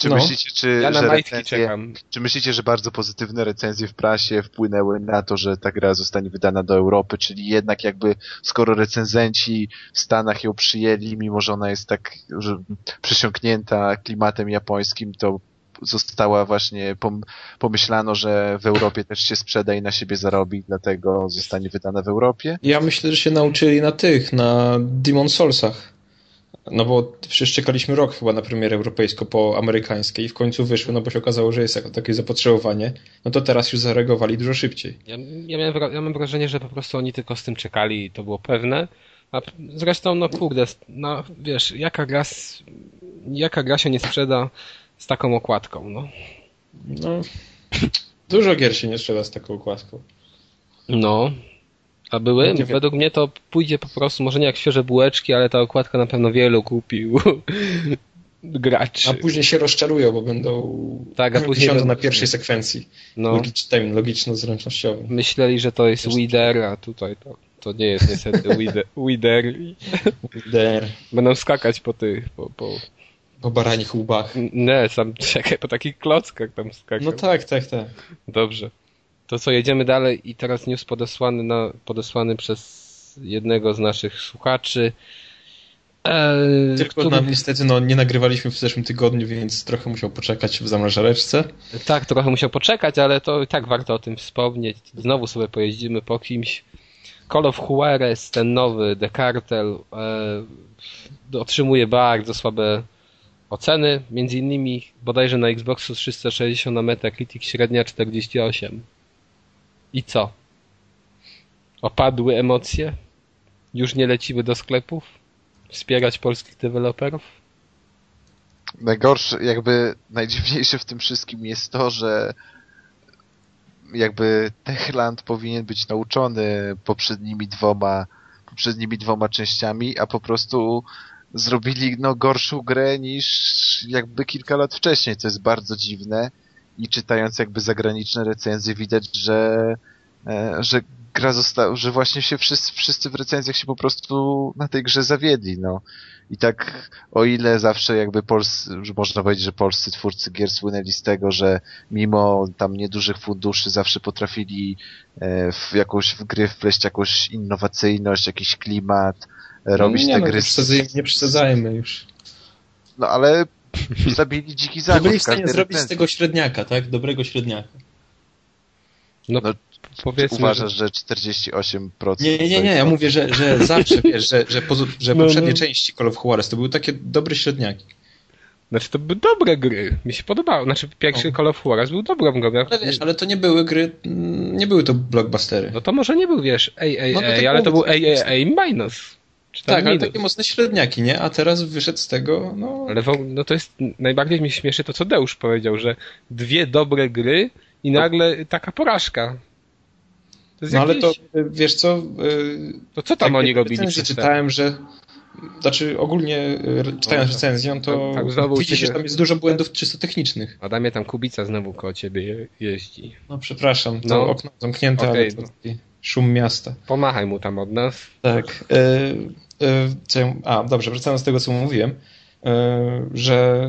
Czy No. myślicie, czy, ja że recenzje, czy myślicie, że bardzo pozytywne recenzje w prasie wpłynęły na to, że ta gra zostanie wydana do Europy, czyli jednak jakby skoro recenzenci w Stanach ją przyjęli, mimo że ona jest tak że przesiąknięta klimatem japońskim, to została właśnie pom- pomyślano, że w Europie też się sprzeda i na siebie zarobi, dlatego zostanie wydana w Europie. Ja myślę, że się nauczyli na tych, na Demon Soulsach. No bo przecież czekaliśmy rok chyba na premierę europejską po amerykańskiej i w końcu wyszły, no bo się okazało, że jest takie zapotrzebowanie. No to teraz już zareagowali dużo szybciej. Ja, ja, miałem, ja mam wrażenie, że po prostu oni tylko z tym czekali i to było pewne. A zresztą, no kurde, no wiesz, jaka gra, jaka gra się nie sprzeda z taką okładką, no. No, dużo gier się nie strzela z taką okładką. No. A były? Nie wiem. Według mnie to pójdzie po prostu, może nie jak świeże bułeczki, ale ta okładka na pewno wielu kupił graczy. A później się rozczarują, bo będą Tak, a później siądą na będą- pierwszej sekwencji. No. Logicz, tym logiczno-zręcznościowym. Myśleli, że to jest Wider, a tutaj to, to nie jest niestety Wider. Wider. Der. Będą skakać po tych, po, po... Po baranich łbach. Nie, sam czekaj, po takich klockach tam skakać. No tak, tak, tak. Dobrze. To co, jedziemy dalej i teraz news podesłany, na, podesłany przez jednego z naszych słuchaczy. Eee, Tylko który- nam niestety no, nie nagrywaliśmy w zeszłym tygodniu, więc trochę musiał poczekać w zamrażareczce. Tak, trochę musiał poczekać, ale to i tak warto o tym wspomnieć. Znowu sobie pojeździmy po kimś. Call of Juarez, ten nowy, The Cartel, e, otrzymuje bardzo słabe oceny. Między innymi bodajże na Xboxu 360 na Metacritic średnia 48. I co? Opadły emocje? Już nie lecimy do sklepów? Wspierać polskich deweloperów? Najgorsze, jakby najdziwniejsze w tym wszystkim jest to, że jakby Techland powinien być nauczony poprzednimi dwoma, poprzednimi dwoma częściami, a po prostu zrobili no gorszą grę niż jakby kilka lat wcześniej, co jest bardzo dziwne i czytając jakby zagraniczne recenzje widać, że e, że gra została, że właśnie się wszyscy, wszyscy w recenzjach się po prostu na tej grze zawiedli, no. I tak, o ile zawsze jakby polscy, można powiedzieć, że polscy twórcy gier słynęli z tego, że mimo tam niedużych funduszy zawsze potrafili e, w jakąś w gry wpleść jakąś innowacyjność, jakiś klimat, robić nie, te no, gry. nie przesadzajmy już. No ale zabili dziki zachód. byli w stanie zrobić z tego średniaka, tak? Dobrego średniaka. No, No, powiedzmy, Uważasz, że 48% Nie, nie, nie, jest- ja mówię, że, że zawsze, wiesz, że, że, pozu- że No, poprzednie no. części Call of Juarez to były takie dobre średniaki. Znaczy to były dobre gry. Mi się podobało. Znaczy pierwszy No. Call of Juarez był dobrą grą. Ale wiesz, ale to nie były gry, nie były to blockbustery. No to może nie był, wiesz, AAA, No to ale to był. AAA minus. Tak, ale takie mocne średniaki, nie? A teraz wyszedł z tego, no... Ale no to jest, najbardziej mnie śmieszy to, co Deusz powiedział, że dwie dobre gry i nagle taka porażka. No ale to, wiesz co... y, to co tam tak oni robili przez czytałem, że... Znaczy ogólnie y, czytając recenzję, to Tak, tak, znowu widzi się, że tam jest dużo błędów czysto technicznych. Adamie, tam Kubica znowu koło ciebie je- jeździ. No przepraszam, to No. okno zamknięte, Okej, ale to no. Szum miasta. Pomachaj mu tam od nas. Tak. Co ja, a, dobrze, wracając do tego, co mówiłem, e, że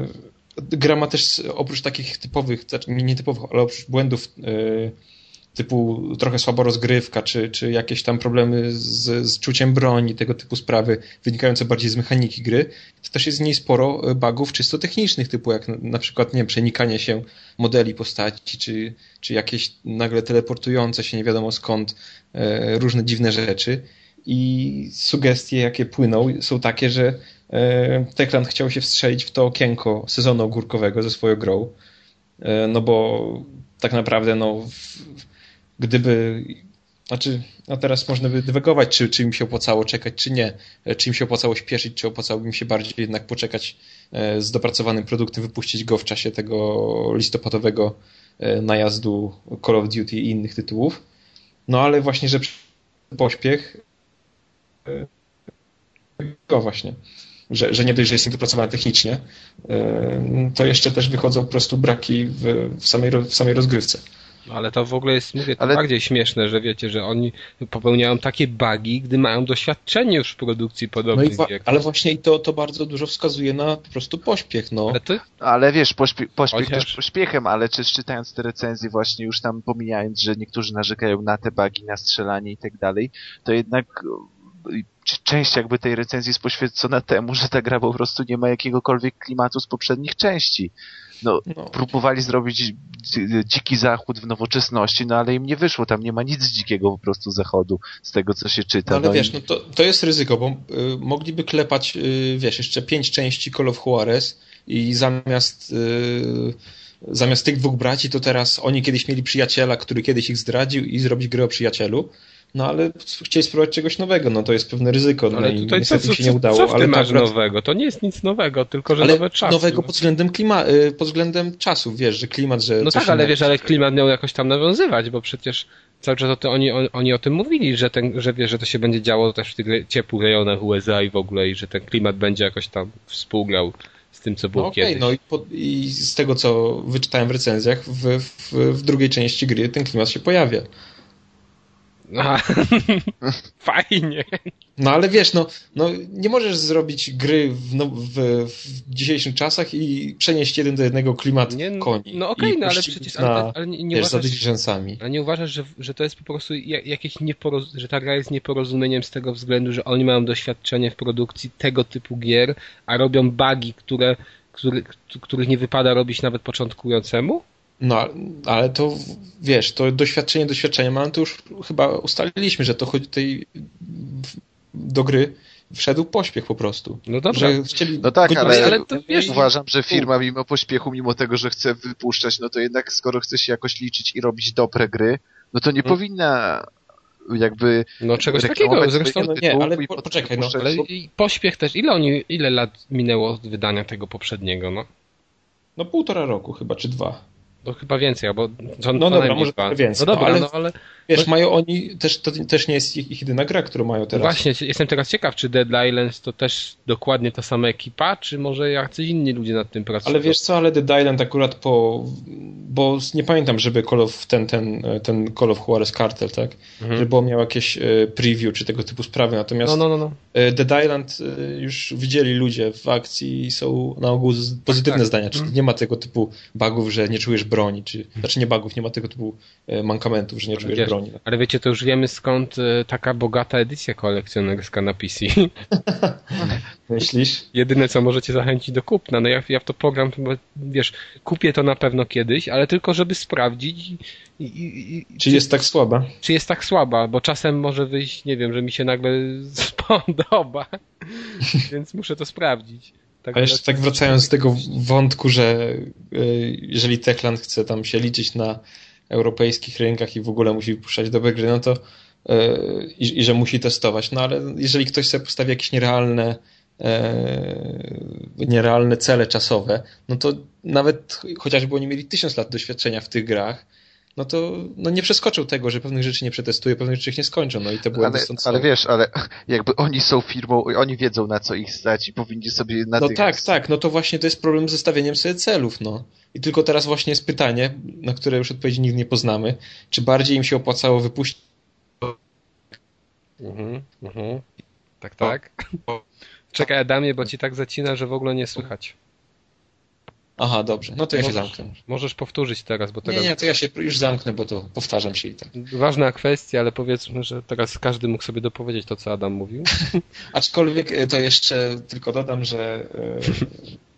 gra ma też oprócz takich typowych, znaczy nie typowych, ale oprócz błędów typu trochę słaba rozgrywka, czy, czy jakieś tam problemy z, z czuciem broni, tego typu sprawy wynikające bardziej z mechaniki gry, to też jest w niej sporo e, bugów czysto technicznych, typu jak na, na przykład, nie wiem, przenikanie się modeli postaci, czy, czy jakieś nagle teleportujące się nie wiadomo skąd e, różne dziwne rzeczy. I sugestie, jakie płyną, są takie, że e, chciał się wstrzelić w to okienko sezonu ogórkowego ze swoją grą, e, no bo tak naprawdę, no, gdyby, znaczy, no teraz można by dywagować, czy, czy im się opłacało czekać, czy nie, E, czy im się opłacało śpieszyć, czy opłacałoby im się bardziej jednak poczekać e, z dopracowanym produktem, wypuścić go w czasie tego listopadowego e, najazdu Call of Duty i innych tytułów. No ale właśnie, że pośpiech go właśnie, że, że nie dość, że jest niedopracowane technicznie, to jeszcze też wychodzą po prostu braki w, w, samej, w samej rozgrywce. Ale to w ogóle jest, mówię, to Ale- bardziej śmieszne, że wiecie, że oni popełniają takie bugi, gdy mają doświadczenie już w produkcji No podobnych wa- gier. ale właśnie i to, to bardzo dużo wskazuje na po prostu pośpiech. No. Ale to, Ale wiesz, pośpie pośpiech Chociaż- też pośpiechem, ale czy czytając te recenzje właśnie już tam pomijając, że niektórzy narzekają na te bugi, na strzelanie i tak dalej, to jednak y, część jakby tej recenzji jest poświęcona temu, że ta gra po prostu nie ma jakiegokolwiek klimatu z poprzednich części. No, No. próbowali zrobić dzi- dziki zachód w nowoczesności, no ale im nie wyszło, tam nie ma nic dzikiego po prostu zachodu z tego, co się czyta. No, ale no wiesz, i- no to, to jest ryzyko, bo y, mogliby klepać, y, wiesz, jeszcze pięć części Call of Juarez i zamiast y, zamiast tych dwóch braci, to teraz oni kiedyś mieli przyjaciela, który kiedyś ich zdradził i zrobić grę o przyjacielu. No ale chcieli spróbować czegoś nowego, no to jest pewne ryzyko, no ale i tutaj co, niestety co, im się nie udało. co w ale tym to masz akurat- nowego? To nie jest nic nowego, tylko że ale nowe czasy. nowego no. pod względem klima, y, pod względem czasów, wiesz, że klimat, że No tak, ale wiesz, ale klimat miał jakoś tam nawiązywać, bo przecież cały czas o to, oni, on- oni o tym mówili, że, ten, że wiesz, że to się będzie działo też w tych ciepłych rejonach USA i w ogóle i że ten klimat będzie jakoś tam współgrał z tym, co było No okej, kiedyś. no i, po, i z tego, co wyczytałem w recenzjach, w, w, w drugiej części gry ten klimat się pojawia. Aha. Fajnie. No ale wiesz, no, no nie możesz zrobić gry w, no, w, w dzisiejszych czasach i przenieść jeden do jednego klimat Nie, koni. no okej, i no ale przecież na, ale, ale nie, nie wiesz, uważasz, ale nie uważasz, że, że to jest po prostu ja- jakieś nieporoz... że ta gra jest nieporozumieniem z tego względu, że oni mają doświadczenie w produkcji tego typu gier, a robią bugi, które, który, których nie wypada robić nawet początkującemu? No, ale to wiesz, to doświadczenie doświadczeniem, ale to już chyba ustaliliśmy, że to chodzi tutaj w- do gry wszedł pośpiech po prostu. No chcieli No tak, ale, ale to wiesz- uważam, że firma mimo pośpiechu, mimo tego, że chce wypuszczać, no to jednak skoro chce się jakoś liczyć i robić dobre gry, no to nie Hmm. powinna jakby No czegoś takiego, zresztą no nie, ale i po- poczekaj, no, Ale i pośpiech też. Ile oni, ile lat minęło od wydania tego poprzedniego, no? no półtora roku chyba, czy dwa. To chyba więcej, albo co, No co dobra, może dwa. więcej, No dobra, no, ale- no ale Wiesz, No- mają oni, też, to też nie jest ich, ich jedyna gra, którą mają teraz. właśnie, jestem teraz ciekaw, czy Dead Islands to też dokładnie ta sama ekipa, czy może jacyś inni ludzie nad tym pracują? Ale wiesz co, ale The Island akurat po... Bo nie pamiętam, żeby Call of, ten, ten, ten Call of Juarez Cartel, tak? Mhm. Żeby on miał jakieś e, preview czy tego typu sprawy. Natomiast No, no, no, no. e, Dead Island e, już widzieli ludzie w akcji i są na ogół pozytywne tak. zdania. Czyli Mhm. nie ma tego typu bugów, że nie czujesz broni, czy... Znaczy nie bugów, nie ma tego typu e, mankamentów, że nie Ale czujesz wiesz, broni. Ale wiecie, to już wiemy skąd e, taka bogata edycja kolekcjonerska na PC. Myślisz? Jedyne, co możecie zachęcić do kupna. No ja, ja w to program, wiesz, kupię to na pewno kiedyś, ale tylko żeby sprawdzić i, i, i, i- Czy jest tak słaba? czy jest tak słaba, bo czasem może wyjść, nie wiem, że mi się nagle spodoba, więc muszę to sprawdzić. Tak A jeszcze tak wracając do tego wątku, że y, jeżeli Techland chce tam się liczyć na europejskich rynkach i w ogóle musi wypuszczać dobre gry, no to i, i że musi testować. No ale jeżeli ktoś sobie postawi jakieś nierealne nierealne cele czasowe, no to nawet chociażby oni mieli tysiąc lat doświadczenia w tych grach, no to no nie przeskoczył tego, że pewnych rzeczy nie przetestuje, pewnych rzeczy ich nie skończą, no i to było ale, ale wiesz, ale jakby oni są firmą, oni wiedzą na co ich stać i powinni sobie na No tak, tak, no to właśnie to jest problem ze stawianiem sobie celów, no. I tylko teraz właśnie jest pytanie, na które już odpowiedzi nigdy nie poznamy, czy bardziej im się opłacało wypuścić mhm, mhm. Tak, tak. Czekaj Adamie, bo ci tak zacina, że w ogóle nie słychać. Aha, dobrze. No to ja możesz, się zamknę. Możesz powtórzyć teraz, bo teraz... Nie, nie, to ja się już zamknę, bo to powtarzam się i tak. Ważna kwestia, ale powiedzmy, że teraz każdy mógł sobie dopowiedzieć to, co Adam mówił. Aczkolwiek e, to jeszcze tylko dodam, że e,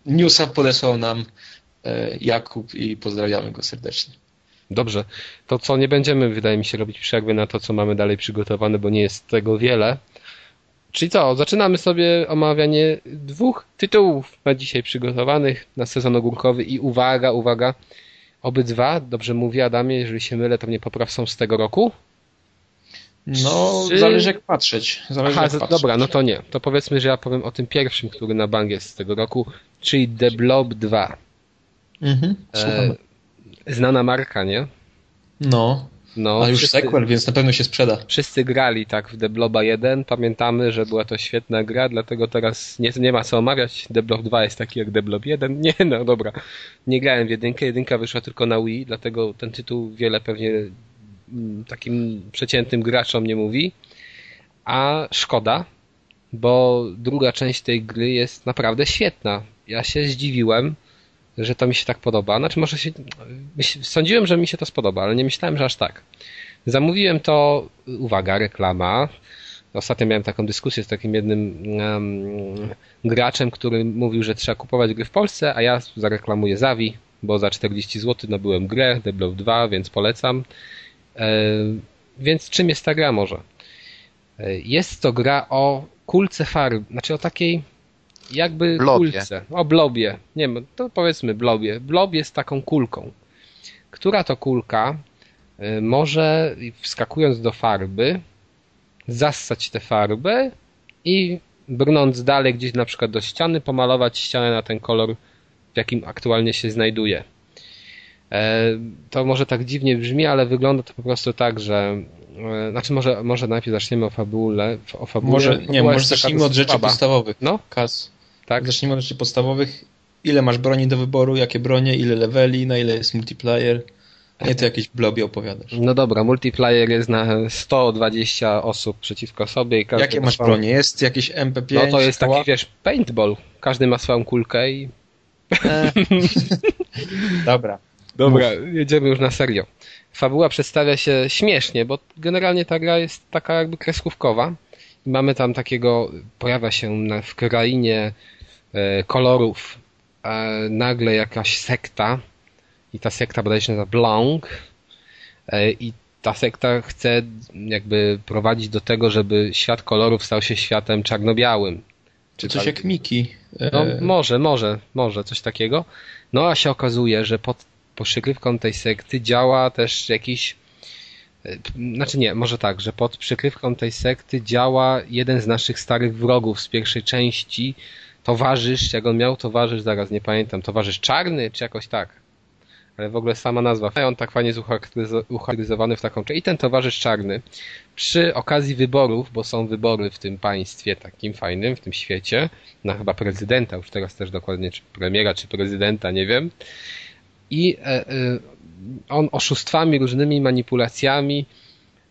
newsa podesłał nam e, Jakub i pozdrawiamy go serdecznie. Dobrze. To co, nie będziemy, wydaje mi się, robić przerwy na to, co mamy dalej przygotowane, bo nie jest tego wiele. Czyli co, zaczynamy sobie omawianie dwóch tytułów na dzisiaj przygotowanych na sezon ogórkowy i uwaga, uwaga, obydwa, dobrze mówię Adamie, jeżeli się mylę, to mnie popraw są z tego roku? No, Czy... zależy jak patrzeć. Zależy Aha, jak patrzeć. dobra, no to nie. To powiedzmy, że ja powiem o tym pierwszym, który na bank jest z tego roku, czyli The Blob 2. Mhm, e, znana marka, nie? No. No, A już wszyscy, sequel, więc na pewno się sprzeda. Wszyscy grali tak w The Bloba 1. Pamiętamy, że była to świetna gra, dlatego teraz nie, nie ma co omawiać. The Blob 2 jest taki jak The Blob 1. Nie, no dobra. Nie grałem w jedynkę. Jedynka wyszła tylko na Wii, dlatego ten tytuł wiele pewnie mm, takim przeciętnym graczom nie mówi. A szkoda, bo druga część tej gry jest naprawdę świetna. Ja się zdziwiłem, że to mi się tak podoba. Znaczy może się, sądziłem, że mi się to spodoba, ale nie myślałem, że aż tak. Zamówiłem to, uwaga, reklama. Ostatnio miałem taką dyskusję z takim jednym um, graczem, który mówił, że trzeba kupować gry w Polsce, a ja zareklamuję Zawi, bo za 40 zł nabyłem grę, Blow 2, więc polecam. E, więc czym jest ta gra może? E, jest to gra o kulce farb, znaczy o takiej jakby blobie. kulce. O blobie. Nie wiem, to powiedzmy blobie. Blob jest taką kulką. Która to kulka y, może wskakując do farby zassać tę farbę i brnąc dalej gdzieś na przykład do ściany, pomalować ścianę na ten kolor, w jakim aktualnie się znajduje. E, to może tak dziwnie brzmi, ale wygląda to po prostu tak, że e, znaczy może, może najpierw zaczniemy o fabule. O fabule. Może, nie, może zacznijmy od rzeczy podstawowych. No? Kas. Tak? Zacznijmy od rzeczy podstawowych. Ile masz broni do wyboru, jakie bronie, ile leveli, na ile jest multiplayer. Nie to jakieś blobie opowiadasz. No dobra, multiplayer jest na 120 osób przeciwko sobie. I Jakie masz swoją... bronie? Jest jakieś MP5? No to jest taki, wiesz, paintball. Każdy ma swoją kulkę i... E. dobra. Dobra, Mów. jedziemy już na serio. Fabuła przedstawia się śmiesznie, bo generalnie ta gra jest taka jakby kreskówkowa. Mamy tam takiego, pojawia się na, w krainie e, kolorów e, nagle jakaś sekta i ta sekta bodajże nazywa Blanc e, i ta sekta chce jakby prowadzić do tego, żeby świat kolorów stał się światem czarno-białym. Czy coś jak Miki. No może, może, może coś takiego. No a się okazuje, że pod przykrywką tej sekty działa też jakiś znaczy nie, może tak, że pod przykrywką tej sekty działa jeden z naszych starych wrogów z pierwszej części, towarzysz, jak on miał towarzysz, zaraz nie pamiętam, towarzysz czarny, czy jakoś tak. Ale w ogóle sama nazwa, on tak fajnie jest ucharakteryzowany w taką. I ten towarzysz czarny przy okazji wyborów, bo są wybory w tym państwie takim fajnym, w tym świecie, na chyba prezydenta, już teraz też dokładnie, czy premiera, czy prezydenta, nie wiem. I e, e, on oszustwami, różnymi manipulacjami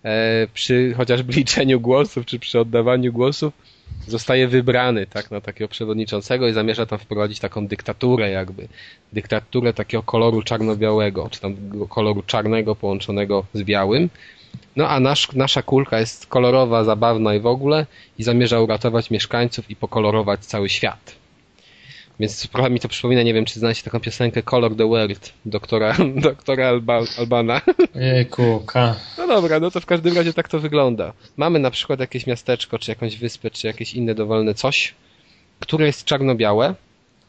e, przy chociażby liczeniu głosów, czy przy oddawaniu głosów zostaje wybrany tak, na takiego przewodniczącego i zamierza tam wprowadzić taką dyktaturę jakby. Dyktaturę takiego koloru czarno-białego, czy tam koloru czarnego połączonego z białym. No a nasz, nasza kulka jest kolorowa, zabawna i w ogóle i zamierza uratować mieszkańców i pokolorować cały świat. Więc trochę mi to przypomina, nie wiem, czy znacie taką piosenkę Color the World doktora, doktora Alba, Albana. Jejku, ka. No dobra, no to w każdym razie tak to wygląda. Mamy na przykład jakieś miasteczko, czy jakąś wyspę, czy jakieś inne dowolne coś, które jest czarno-białe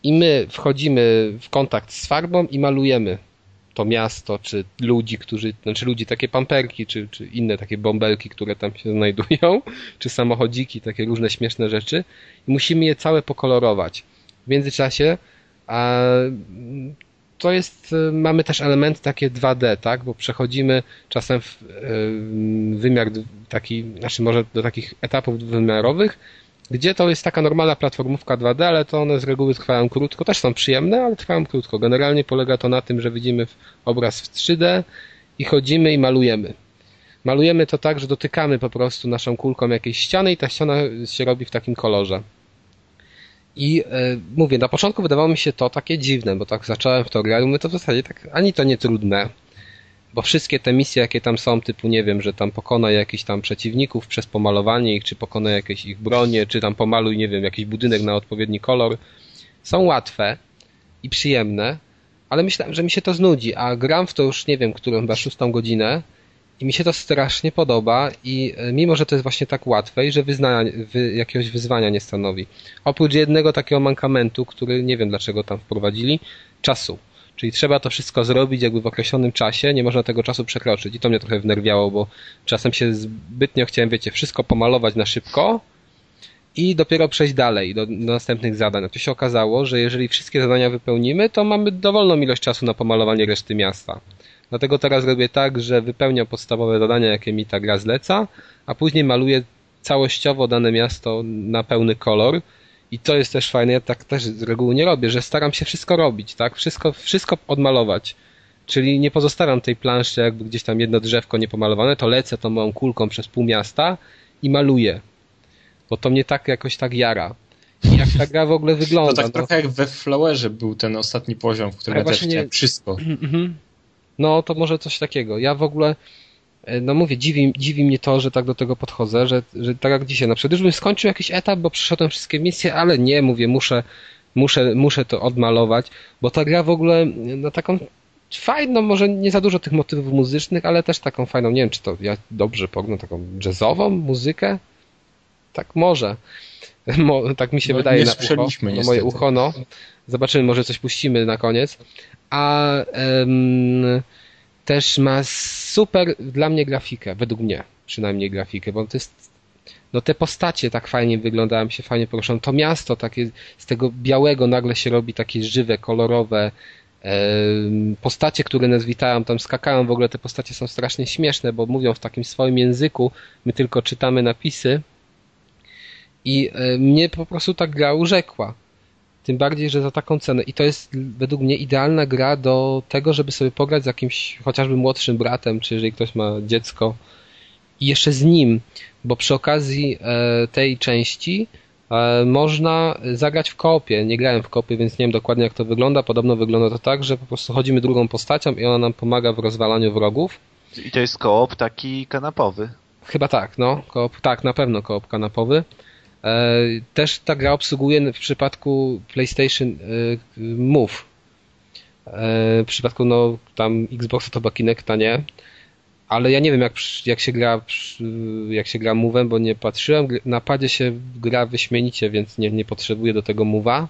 i my wchodzimy w kontakt z farbą i malujemy to miasto, czy ludzi, którzy, znaczy ludzi, takie pamperki, czy, czy inne takie bąbelki, które tam się znajdują, czy samochodziki, takie różne śmieszne rzeczy i musimy je całe pokolorować. W międzyczasie a to jest, mamy też elementy takie 2D, tak, bo przechodzimy czasem w wymiar taki, znaczy może do takich etapów dwuwymiarowych, gdzie to jest taka normalna platformówka 2D, ale to one z reguły trwają krótko, też są przyjemne, ale trwają krótko. Generalnie polega to na tym, że widzimy obraz w 3D i chodzimy i malujemy. Malujemy to tak, że dotykamy po prostu naszą kulką jakiejś ściany i ta ściana się robi w takim kolorze. I e, mówię, na początku wydawało mi się to takie dziwne, bo tak zacząłem w to grać, mówię, to w zasadzie tak ani to nie trudne, bo wszystkie te misje, jakie tam są, typu nie wiem, że tam pokona jakichś tam przeciwników przez pomalowanie ich, czy pokona jakieś ich bronie, czy tam pomaluj, nie wiem, jakiś budynek na odpowiedni kolor, są łatwe i przyjemne, ale myślałem, że mi się to znudzi, a gram w to już, nie wiem, którą chyba szóstą godzinę i mi się to strasznie podoba i e, mimo, że to jest właśnie tak łatwe i że wyznania, wy, jakiegoś wyzwania nie stanowi. Oprócz jednego takiego mankamentu, który nie wiem dlaczego tam wprowadzili, czasu Czyli trzeba to wszystko zrobić jakby w określonym czasie, nie można tego czasu przekroczyć. I to mnie trochę wnerwiało, bo czasem się zbytnio chciałem, wiecie, wszystko pomalować na szybko i dopiero przejść dalej do, do następnych zadań. A tu się okazało, że jeżeli wszystkie zadania wypełnimy, to mamy dowolną ilość czasu na pomalowanie reszty miasta. Dlatego teraz robię tak, że wypełniam podstawowe zadania, jakie mi ta gra zleca, a później maluję całościowo dane miasto na pełny kolor i to jest też fajne, ja tak też z reguły nie robię, że staram się wszystko robić, tak? Wszystko, wszystko odmalować. Czyli nie pozostawiam tej planszy jakby gdzieś tam jedno drzewko niepomalowane, to lecę tą małą kulką przez pół miasta i maluję. Bo to mnie tak jakoś tak jara. I jak ta gra w ogóle wygląda. To tak no, trochę jak we Flowerze był ten ostatni poziom, w którym ja też chciałem wszystko. No to może coś takiego. Ja w ogóle E, no mówię, dziwi, dziwi mnie to, że tak do tego podchodzę, że, że tak jak dzisiaj, na przykład już bym skończył jakiś etap, bo przeszedłem wszystkie misje, ale nie, mówię, muszę, muszę, muszę to odmalować, bo ta gra w ogóle na taką fajną, może nie za dużo tych motywów muzycznych, ale też taką fajną, nie wiem, czy to ja dobrze pognę, taką jazzową muzykę? Tak może. Mo, tak mi się no, wydaje na, ucho, na moje ucho, no. Zobaczymy, może coś puścimy na koniec. A um, też ma super dla mnie grafikę, według mnie przynajmniej grafikę, bo to jest no te postacie tak fajnie wyglądają, się fajnie poruszą. To miasto takie z tego białego nagle się robi takie żywe, kolorowe. Postacie, które nas witają, tam skakają, w ogóle te postacie są strasznie śmieszne, bo mówią w takim swoim języku, my tylko czytamy napisy. I mnie po prostu ta gra urzekła. Tym bardziej, że za taką cenę. I to jest według mnie idealna gra do tego, żeby sobie pograć z jakimś chociażby młodszym bratem, czy jeżeli ktoś ma dziecko i jeszcze z nim, bo przy okazji e, tej części e, można zagrać w kopie. Nie grałem w kopie, więc nie wiem dokładnie jak to wygląda. Podobno wygląda to tak, że po prostu chodzimy drugą postacią i ona nam pomaga w rozwalaniu wrogów. I to jest koop taki kanapowy. Chyba tak, no. Koop, tak, na pewno koop kanapowy. E, też ta gra obsługuje w przypadku PlayStation e, Move. E, w przypadku no, tam Xboxa to Kinecta nie. Ale ja nie wiem jak, jak się gra jak się gra Move'em, bo nie patrzyłem. Na padzie się gra wyśmienicie, więc nie, nie potrzebuję do tego Move'a.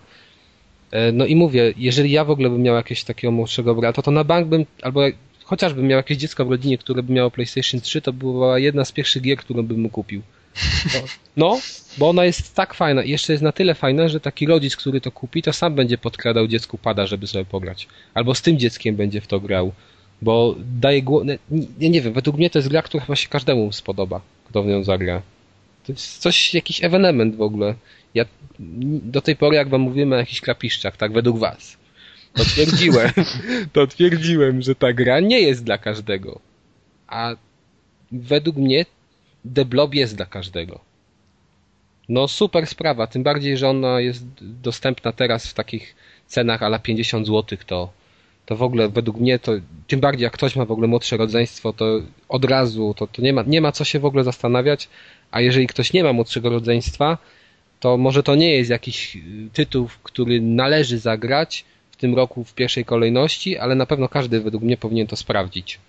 No i mówię, jeżeli ja w ogóle bym miał jakiegoś takiego młodszego brata, to na bank bym, albo chociażbym miał jakieś dziecko w rodzinie, które by miało PlayStation 3, to była jedna z pierwszych gier, którą bym mu kupił. No, bo ona jest tak fajna i jeszcze jest na tyle fajna, że taki rodzic, który to kupi, to sam będzie podkradał dziecku pada, żeby sobie pograć. Albo z tym dzieckiem będzie w to grał. Bo daje głowę. Nie, nie wiem, według mnie to jest gra, która chyba się każdemu spodoba, kto w nią zagra. To jest coś, jakiś ewenement w ogóle. Ja do tej pory, jak wam mówimy o jakichś klapiszczach, tak według was, to twierdziłem, to twierdziłem, że ta gra nie jest dla każdego. A według mnie The Blob jest dla każdego. No super sprawa, tym bardziej, że ona jest dostępna teraz w takich cenach ala 50 zł, to, to w ogóle według mnie to, tym bardziej jak ktoś ma w ogóle młodsze rodzeństwo, to od razu, to, to nie, ma, nie ma co się w ogóle zastanawiać, a jeżeli ktoś nie ma młodszego rodzeństwa, to może to nie jest jakiś tytuł, który należy zagrać w tym roku w pierwszej kolejności, ale na pewno każdy według mnie powinien to sprawdzić.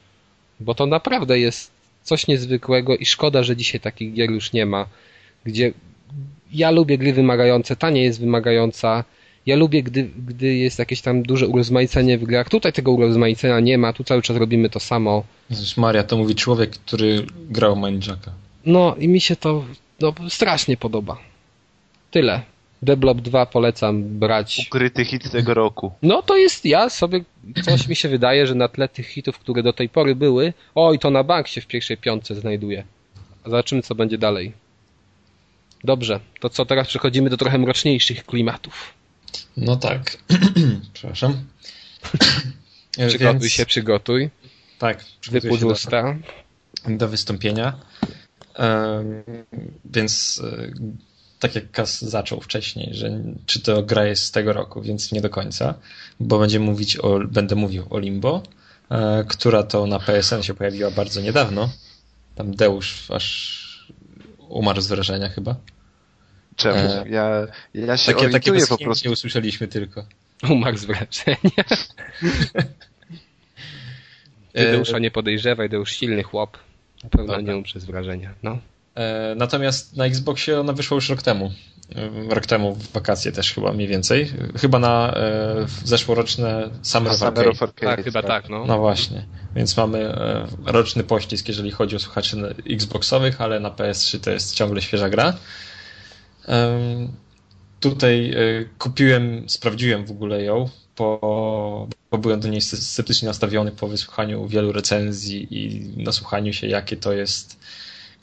Bo to naprawdę jest coś niezwykłego i szkoda, że dzisiaj takich gier już nie ma, gdzie ja lubię gry wymagające, ta nie jest wymagająca Ja lubię, gdy, gdy jest jakieś tam duże urozmaicenie w grach. Tutaj tego urozmaicenia nie ma, tu cały czas robimy to samo. Jezus Maria, to mówi człowiek, który grał Mindjacka. No i mi się to no, strasznie podoba. Tyle. The Blob 2 polecam brać. Ukryty hit tego roku. No to jest ja sobie, coś mi się wydaje, że na tle tych hitów, które do tej pory były, oj, to na bank się w pierwszej piątce znajduje. Zobaczymy, co będzie dalej. Dobrze, to co teraz przechodzimy do trochę mroczniejszych klimatów. No tak. Przepraszam. Przygotuj Więc- się, przygotuj. Tak, przygotuję Wypód się do, usta. do wystąpienia. Em, więc e, tak jak Kas zaczął wcześniej, że czy to gra jest z tego roku, więc nie do końca, bo będziemy mówić o, będę mówił o Limbo, e, która to na PSN się pojawiła bardzo niedawno. Tam Deusz aż umarł z wrażenia chyba. Czemu? E, Ja, ja się Takie, takie po prostu. usłyszeliśmy tylko. Umarł z wrażenia. Ty E, Deusza nie podejrzewaj, Deusz silny chłop. Na pewno Dobra. nie umrze z wrażenia. No. E, Natomiast na Xboxie ona wyszła już rok temu. E, Rok temu w wakacje też chyba mniej więcej. Chyba na e, zeszłoroczne Summer of Summer Arcade. of Arcade, Tak, chyba tak, no. No właśnie. Więc mamy e, roczny pościsk, jeżeli chodzi o słuchaczy Xboxowych, ale na PS3 to jest ciągle świeża gra. Tutaj e, kupiłem, sprawdziłem w ogóle ją, bo, bo byłem do niej sce- sceptycznie nastawiony po wysłuchaniu wielu recenzji i nasłuchaniu się, jakie to jest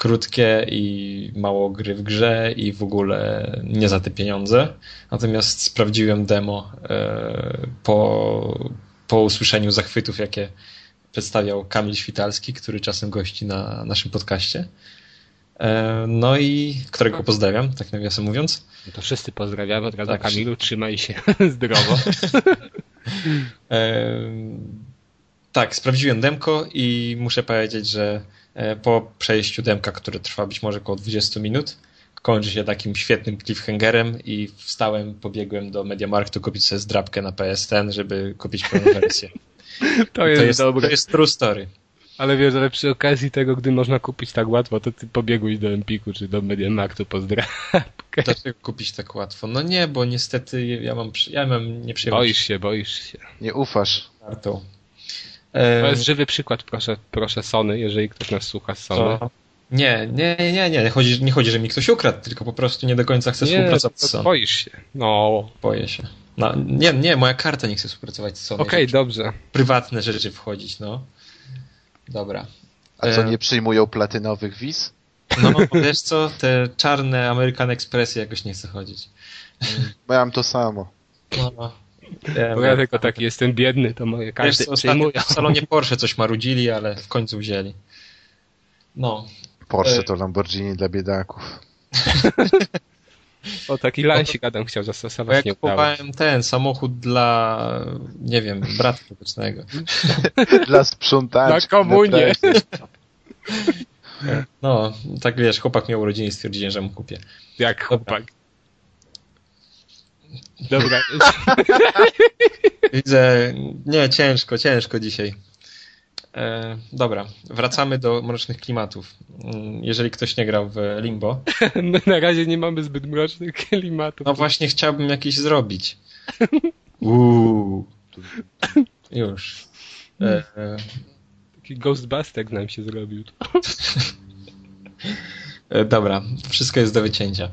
krótkie i mało gry w grze i w ogóle nie za te pieniądze. Natomiast sprawdziłem demo e, po, po usłyszeniu zachwytów, jakie przedstawiał Kamil Świtalski, który czasem gości na naszym podcaście. E, No i którego pozdrawiam, tak nawiasem mówiąc. No to wszyscy pozdrawiamy. Od razu Tak. Kamilu, trzymaj się zdrowo. E, tak, sprawdziłem demko i muszę powiedzieć, że po przejściu demka, które trwa być może około 20 minut, kończy się takim świetnym cliffhangerem i wstałem, pobiegłem do Mediamarktu kupić sobie zdrabkę na PSN, żeby kupić pełną wersję. To jest, to, jest, dobre. to jest true story. Ale wiesz, ale przy okazji tego, gdy można kupić tak łatwo, to ty pobiegłeś do Empiku czy do Mediamarktu pozdrawiam. Dlaczego kupić tak łatwo? No nie, bo niestety ja mam, ja mam nieprzyjemność Boisz się, boisz się. Nie ufasz. kartą. To jest żywy przykład, proszę, proszę Sony, jeżeli ktoś nas słucha z Sony. to- Nie, nie, nie, nie. Chodzi, nie chodzi, że mi ktoś ukradł, tylko po prostu nie do końca chcę Nie, współpracować z Sony. boisz się. No, Boję się. No, nie, nie, moja karta nie chce współpracować z Sony. okej, żeby dobrze. w prywatne rzeczy wchodzić, no. Dobra. A co, E. nie przyjmują platynowych wiz? No, wiesz co, te czarne American Expressy jakoś nie chce chodzić. Miałem to samo. No. Bo ja tylko taki jestem biedny, to moje Wiesz karty co, ostatnio w salonie Porsche coś marudzili, ale w końcu wzięli. No. Porsche E. to Lamborghini dla biedaków. O, taki lansik Adam chciał zastosować, nie jak udało. kupowałem ten samochód dla, nie wiem, brata pobocznego. Dla sprzątaczy. Na komunię. No, tak wiesz, chłopak miał urodziny i stwierdziłem, że mu kupię. Jak chłopak. Dobra, Widzę, nie, ciężko, ciężko dzisiaj. E, dobra, wracamy do mrocznych klimatów. Mm, Jeżeli ktoś nie grał w Limbo, no, na razie nie mamy zbyt mrocznych klimatów. no właśnie chciałbym jakiś zrobić. Uuu. Już. E, e, Taki Ghostbustek nam się zrobił. e, dobra, wszystko jest do wycięcia.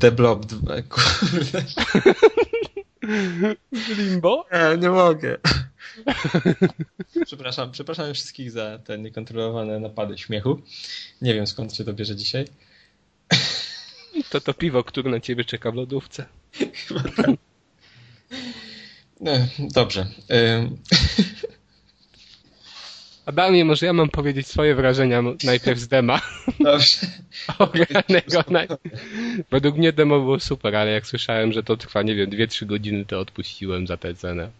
The Blob, dwa- kurde, Limbo? e, nie mogę. Przepraszam, przepraszam wszystkich za te niekontrolowane napady śmiechu. Nie wiem skąd się to bierze dzisiaj. To to piwo, które na ciebie czeka w lodówce. E, Dobrze. Adamie, może ja mam powiedzieć swoje wrażenia najpierw z dema. Dobrze. Ogranego naj... Według mnie demo było super, ale jak słyszałem, że to trwa, nie wiem, 2-3 godziny, to odpuściłem za tę cenę.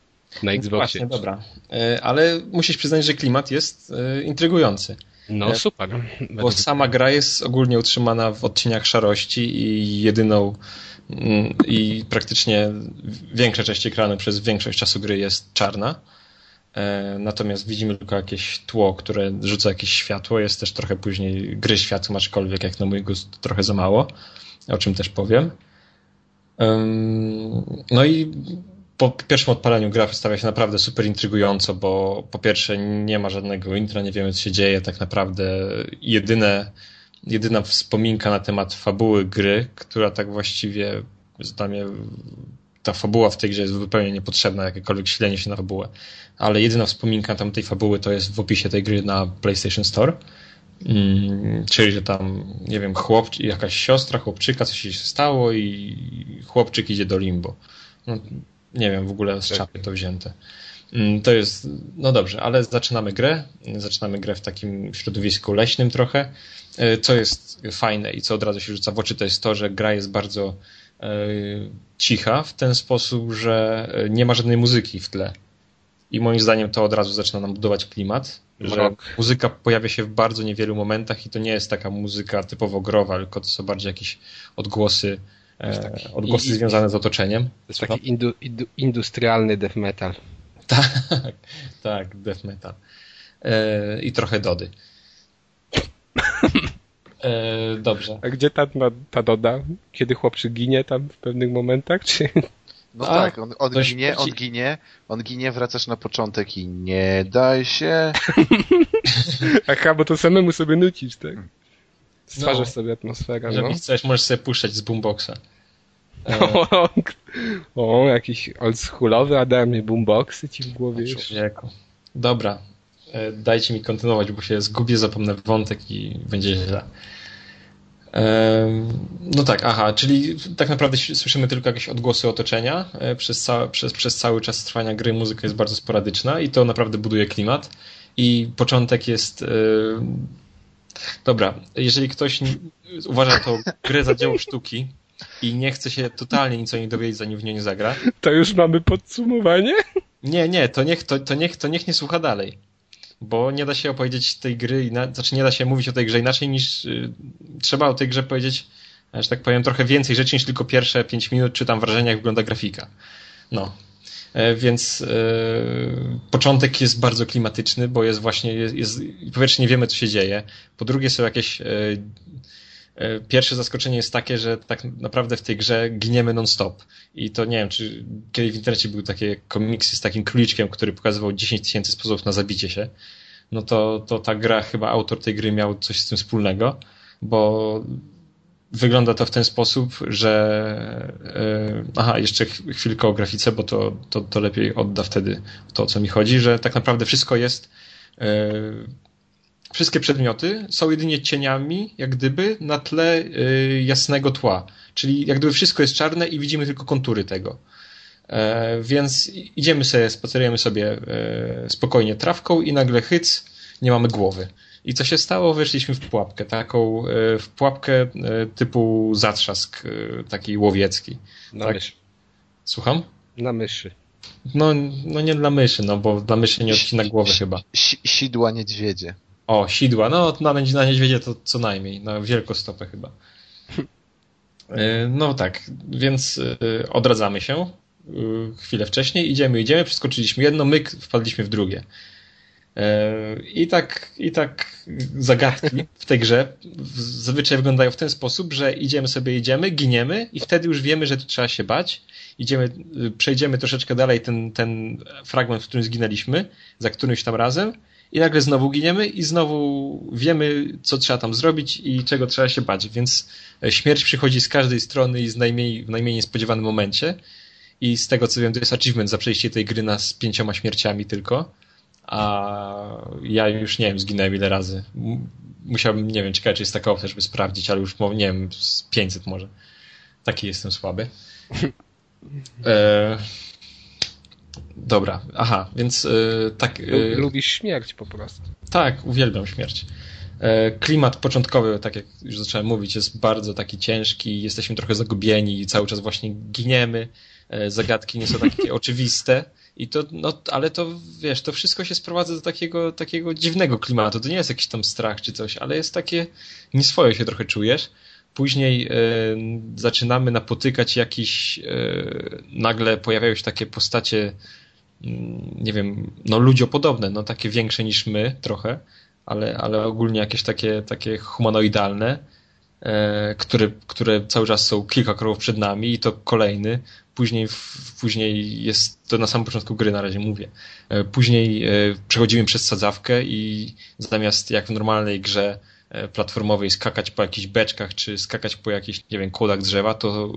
Na Xboxie. Właśnie, dobra. E, Ale musisz przyznać, że klimat jest e, intrygujący. No E, super. Bo sama gra jest ogólnie utrzymana w odcieniach szarości i jedyną mm, i praktycznie większa część ekranu przez większość czasu gry jest czarna. E, Natomiast widzimy tylko jakieś tło, które rzuca jakieś światło. Jest też trochę później gry światłem, aczkolwiek jak na mój gust trochę za mało, o czym też powiem. No i po pierwszym odpaleniu gra stawia się naprawdę super intrygująco, bo po pierwsze nie ma żadnego intra, nie wiemy co się dzieje, tak naprawdę jedyne, jedyna wspominka na temat fabuły gry, która tak właściwie dla mnie ta fabuła w tej grze jest zupełnie niepotrzebna, jakiekolwiek silenie się na fabułę, ale jedyna wspominka tam tej fabuły to jest w opisie tej gry na PlayStation Store, mm, czyli że tam, nie wiem, chłop, jakaś siostra chłopczyka, coś się stało i chłopczyk idzie do limbo. No, nie wiem w ogóle z czapy to wzięte. Mm, to jest, no dobrze, ale zaczynamy grę. Zaczynamy grę w takim środowisku leśnym trochę. E, co jest fajne i co od razu się rzuca w oczy, to jest to, że gra jest bardzo cicha w ten sposób, że e, nie ma żadnej muzyki w tle. I moim zdaniem to od razu zaczyna nam budować klimat, że muzyka pojawia się w bardzo niewielu momentach i to nie jest taka muzyka typowo growa, tylko to są bardziej jakieś odgłosy e, odgłosy związane z otoczeniem. To jest taki indu, indu, industrialny death metal. Tak, tak, death metal. E, I trochę Dody. E, dobrze. A gdzie ta, ta Doda? Kiedy chłopczyk ginie tam w pewnych momentach, czy... No A, tak, on, on ginie, on ginie, on ginie, wracasz na początek i nie daj się. Aha, bo to samemu sobie nucisz, tak? Stwarzasz no, sobie atmosferę. Jeżeli no. chcesz, możesz sobie puszczać z boomboxa. E... O, jakiś oldschoolowy Adamie boomboxy ci w głowie już. Dobra, dajcie mi kontynuować, bo się zgubię, zapomnę wątek i będzie źle. E, no tak, aha, czyli tak naprawdę słyszymy tylko jakieś odgłosy otoczenia. E, przez, ca przez, przez cały czas trwania gry muzyka jest bardzo sporadyczna i to naprawdę buduje klimat. I początek jest Dobra, jeżeli ktoś uważa to grę za dzieło sztuki i nie chce się totalnie nic o niej dowiedzieć, zanim w nią nie zagra. To już mamy podsumowanie? Nie, nie, to niech, to, to niech, to niech nie słucha dalej. Bo nie da się opowiedzieć tej gry, znaczy nie da się mówić o tej grze inaczej niż y, trzeba o tej grze powiedzieć, że tak powiem, trochę więcej rzeczy niż tylko pierwsze 5 minut, czy tam wrażenia, jak wygląda grafika. No, E, więc e, początek jest bardzo klimatyczny, bo jest właśnie, jest, jest, nie wiemy, co się dzieje, po drugie są jakieś e, Pierwsze zaskoczenie jest takie, że tak naprawdę w tej grze giniemy non-stop. I to nie wiem, czy kiedyś w internecie były takie komiksy z takim króliczkiem, który pokazywał 10 tysięcy sposobów na zabicie się. No to, to ta gra, chyba autor tej gry miał coś z tym wspólnego, bo wygląda to w ten sposób, że yy, aha, jeszcze chwilkę o grafice, bo to, to, to lepiej odda wtedy to, o co mi chodzi, że tak naprawdę wszystko jest yy, wszystkie przedmioty są jedynie cieniami, jak gdyby, na tle yy, jasnego tła. Czyli jak gdyby wszystko jest czarne i widzimy tylko kontury tego. Więc idziemy sobie, spacerujemy sobie spokojnie trawką i nagle hyc, nie mamy głowy. I co się stało? Weszliśmy w pułapkę, taką e, w pułapkę e, typu zatrzask, e, taki łowiecki. Na tak? myszy. Słucham? Na myszy. No, no nie dla myszy, no bo dla myszy nie odcina głowy chyba. Sidła niedźwiedzie. O, sidła. No na, na niedźwiedzie to co najmniej, na wielkostopę chyba. No tak, więc odradzamy się chwilę wcześniej, idziemy, idziemy, przeskoczyliśmy jedno, myk, wpadliśmy w drugie. I tak, I tak zagadki w tej grze zazwyczaj wyglądają w ten sposób, że idziemy sobie, idziemy, giniemy i wtedy już wiemy, że tu trzeba się bać. Idziemy, przejdziemy troszeczkę dalej ten, ten fragment, w którym zginęliśmy, za którymś tam razem i nagle znowu giniemy i znowu wiemy, co trzeba tam zrobić i czego trzeba się bać. Więc śmierć przychodzi z każdej strony i z najmniej, w najmniej niespodziewanym momencie. I z tego co wiem, to jest achievement za przejście tej gry na z pięcioma śmierciami tylko a ja już nie wiem, zginąłem ile razy. Musiałbym, nie wiem, czekać, czy jest taka opcja, żeby sprawdzić, ale już nie wiem, z 500 może. Taki jestem słaby. E, dobra, aha, więc e, tak. E, lubisz śmierć po prostu. Tak, uwielbiam śmierć. E, klimat początkowy, tak jak już zacząłem mówić, jest bardzo taki ciężki, jesteśmy trochę zagubieni i cały czas właśnie giniemy. E, zagadki nie są takie oczywiste i to, no, ale to, wiesz, to wszystko się sprowadza do takiego, takiego dziwnego klimatu. To nie jest jakiś tam strach czy coś, ale jest takie, nieswoje się trochę czujesz. Później e, zaczynamy napotykać jakieś, e, nagle pojawiają się takie postacie, nie wiem, no ludziopodobne, no takie większe niż my trochę, ale, ale ogólnie jakieś takie, takie humanoidalne e, które, które cały czas są kilka kroków przed nami i to kolejny. Później, później jest, to na samym początku gry na razie mówię, e, później e, przechodzimy przez sadzawkę i zamiast jak w normalnej grze platformowej skakać po jakichś beczkach, czy skakać po jakichś, nie wiem, kłodach drzewa, to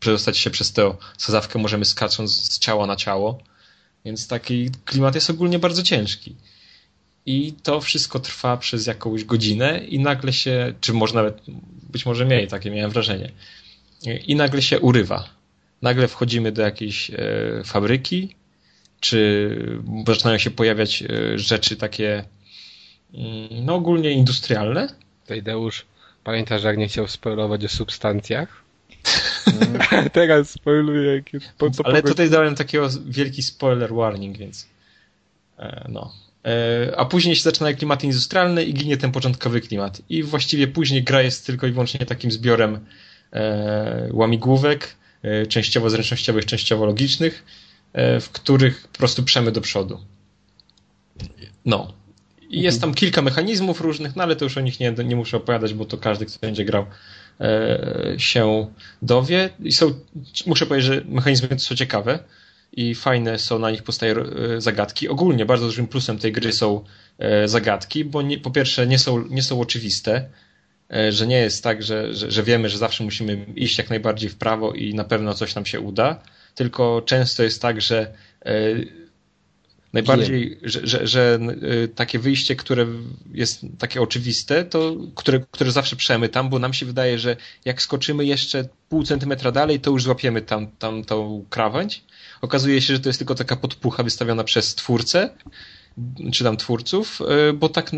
przedostać się przez tę sadzawkę możemy skacząc z ciała na ciało. Więc taki klimat jest ogólnie bardzo ciężki. I to wszystko trwa przez jakąś godzinę i nagle się, czy może nawet, być może mniej, takie miałem wrażenie, i nagle się urywa. Nagle wchodzimy do jakiejś e, fabryki, czy zaczynają się pojawiać e, rzeczy takie, mm, no ogólnie industrialne. Tadeusz, pamiętasz, jak nie chciał spoilować o substancjach? Teraz spoiluję. Po, po, Ale tutaj dałem takiego wielki spoiler warning, więc e, no. E, a później się zaczynają klimaty industrialne i ginie ten początkowy klimat. I właściwie później gra jest tylko i wyłącznie takim zbiorem e, łamigłówek, częściowo zręcznościowych, częściowo logicznych, w których po prostu przemy do przodu. No. I jest tam kilka mechanizmów różnych, no ale to już o nich nie, nie muszę opowiadać, bo to każdy, kto będzie grał, się dowie. I są, muszę powiedzieć, że mechanizmy są ciekawe i fajne są na nich powstają e, zagadki. Ogólnie bardzo dużym plusem tej gry są e, zagadki, bo nie, po pierwsze nie są, nie są oczywiste, że nie jest tak, że, że, że wiemy, że zawsze musimy iść jak najbardziej w prawo i na pewno coś nam się uda, tylko często jest tak, że Najbardziej, że, że, że, y, takie wyjście, które jest takie oczywiste, to które, które zawsze przemytam, bo nam się wydaje, że jak skoczymy jeszcze pół centymetra dalej, to już złapiemy tam, tam tą krawędź. Okazuje się, że to jest tylko taka podpucha wystawiona przez twórcę, czy tam twórców, y, bo tak,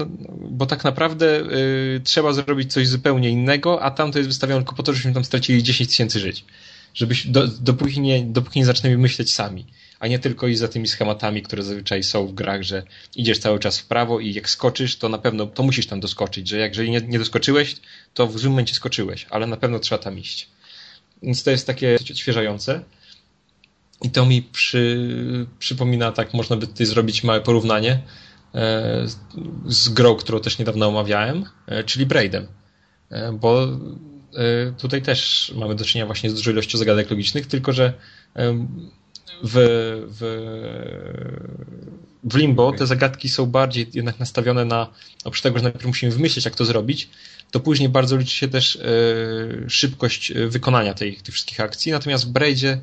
bo tak naprawdę y, trzeba zrobić coś zupełnie innego, a tam to jest wystawione tylko po to, żebyśmy tam stracili 10 tysięcy żyć. Żebyś, do, dopóki, nie, dopóki nie zaczniemy myśleć sami a nie tylko i za tymi schematami, które zazwyczaj są w grach, że idziesz cały czas w prawo i jak skoczysz, to na pewno to musisz tam doskoczyć, że jeżeli nie, nie doskoczyłeś, to w złym momencie skoczyłeś, ale na pewno trzeba tam iść. Więc to jest takie odświeżające. I to mi przy, przypomina, tak można by tutaj zrobić małe porównanie e, z grą, którą też niedawno omawiałem, e, czyli Braidem. E, bo e, tutaj też mamy do czynienia właśnie z dużą ilością zagadek logicznych, tylko że w, w, w Limbo te zagadki są bardziej jednak nastawione na, oprócz tego, że najpierw musimy wymyślić, jak to zrobić, to później bardzo liczy się też e, szybkość e, wykonania tej, tych wszystkich akcji. Natomiast w Braidzie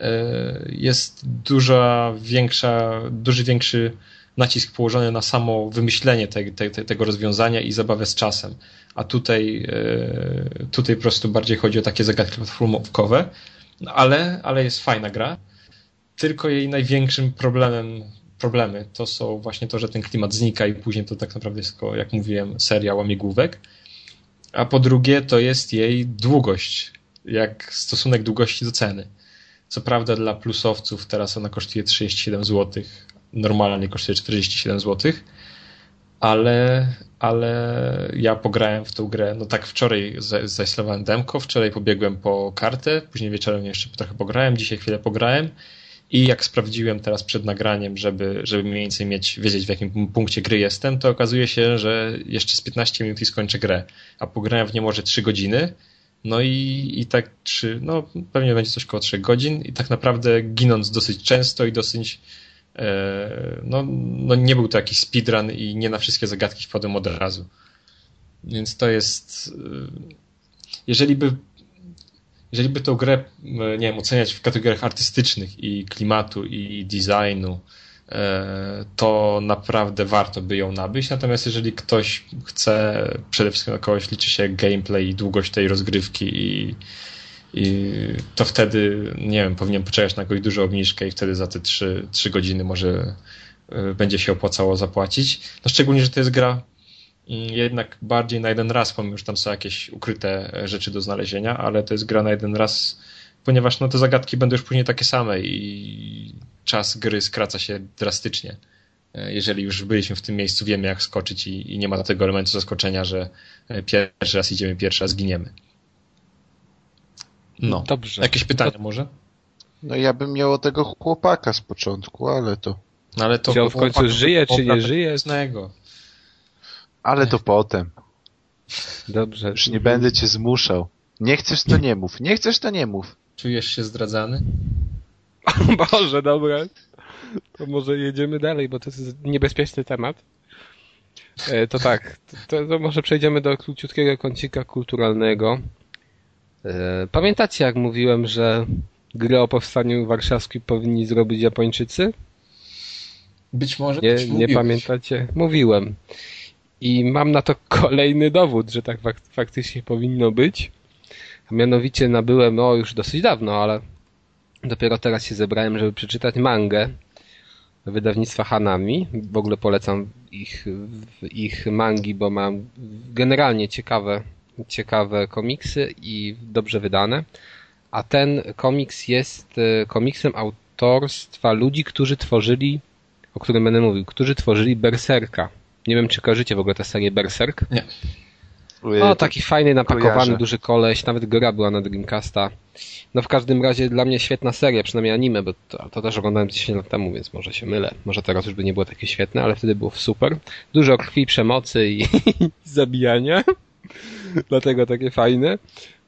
e, jest duża większa, duży większy nacisk położony na samo wymyślenie te, te, tego rozwiązania i zabawę z czasem. A tutaj, tutaj po prostu bardziej chodzi o takie zagadki platformowe, ale, ale jest fajna gra tylko jej największym problemem, problemy to są właśnie to, że ten klimat znika i później to tak naprawdę jest tylko, jak mówiłem, seria łamigłówek. A po drugie to jest jej długość, jak stosunek długości do ceny. Co prawda dla plusowców teraz ona kosztuje 37 zł, normalnie kosztuje 47 zł, ale, ale ja pograłem w tą grę, no tak wczoraj zainstalowałem demko, wczoraj pobiegłem po kartę, później wieczorem jeszcze trochę pograłem, dzisiaj chwilę pograłem i jak sprawdziłem teraz przed nagraniem, żeby, żeby mniej więcej mieć, wiedzieć w jakim punkcie gry jestem, to okazuje się, że jeszcze z 15 minut i skończę grę. A pograłem w nie może 3 godziny. No i, i tak trzy, no pewnie będzie coś około 3 godzin i tak naprawdę ginąc dosyć często i dosyć e, no, no nie był to jakiś speedrun i nie na wszystkie zagadki wpadłem od razu. Więc to jest e, jeżeli by jeżeli by tę grę, e, nie wiem, oceniać w kategoriach artystycznych i klimatu i designu, e, to naprawdę warto by ją nabyć. Natomiast jeżeli ktoś chce, przede wszystkim na kogoś liczy się gameplay i długość tej rozgrywki i, i to wtedy, nie wiem, powinien poczekać na jakąś dużą obniżkę i wtedy za te 3, 3 godziny może e, będzie się opłacało zapłacić. No szczególnie, że to jest gra jednak bardziej na jeden raz, pomimo że tam są jakieś ukryte rzeczy do znalezienia, ale to jest gra na jeden raz, ponieważ no, te zagadki będą już później takie same i czas gry skraca się drastycznie. E, jeżeli już byliśmy w tym miejscu, wiemy jak skoczyć i, i nie ma tego elementu zaskoczenia, że e, pierwszy raz idziemy, pierwszy raz giniemy. No. Dobrze. Jakieś pytania może? No ja bym miał tego chłopaka z początku, ale to... No ale to... Wziął w końcu żyje, czy nie żyje? Ale to potem. Dobrze. Już nie będę cię zmuszał. Nie chcesz, to nie mów. Nie chcesz, to nie mów. Czujesz się zdradzany? Boże, dobra. To może jedziemy dalej, bo to jest niebezpieczny temat. E, to tak, to, to może przejdziemy do króciutkiego kącika kulturalnego. E, pamiętacie, jak mówiłem, że gry o powstaniu warszawskim powinni zrobić Japończycy? Być może Nie, nie mówiłeś. pamiętacie? Mówiłem. I mam na to kolejny dowód, że tak fak- faktycznie powinno być. A mianowicie nabyłem, o już dosyć dawno, ale dopiero teraz się zebrałem, żeby przeczytać mangę wydawnictwa Hanami. W ogóle polecam ich, ich mangi, bo mam generalnie ciekawe, ciekawe komiksy i dobrze wydane. A ten komiks jest e, komiksem autorstwa ludzi, którzy tworzyli, o którym będę mówił, którzy tworzyli Berserka. Nie wiem, czy kojarzycie w ogóle tę serię Berserk? Ojej, O, to- taki fajny, napakowany, kojarzę. duży koleś, nawet gra była na Dreamcasta. No w każdym razie dla mnie świetna seria, przynajmniej anime, bo to, to też oglądałem 10 lat temu, więc może się mylę. Może teraz już by nie było takie świetne, ale wtedy było super. Dużo krwi, przemocy i zabijania. Dlatego takie fajne.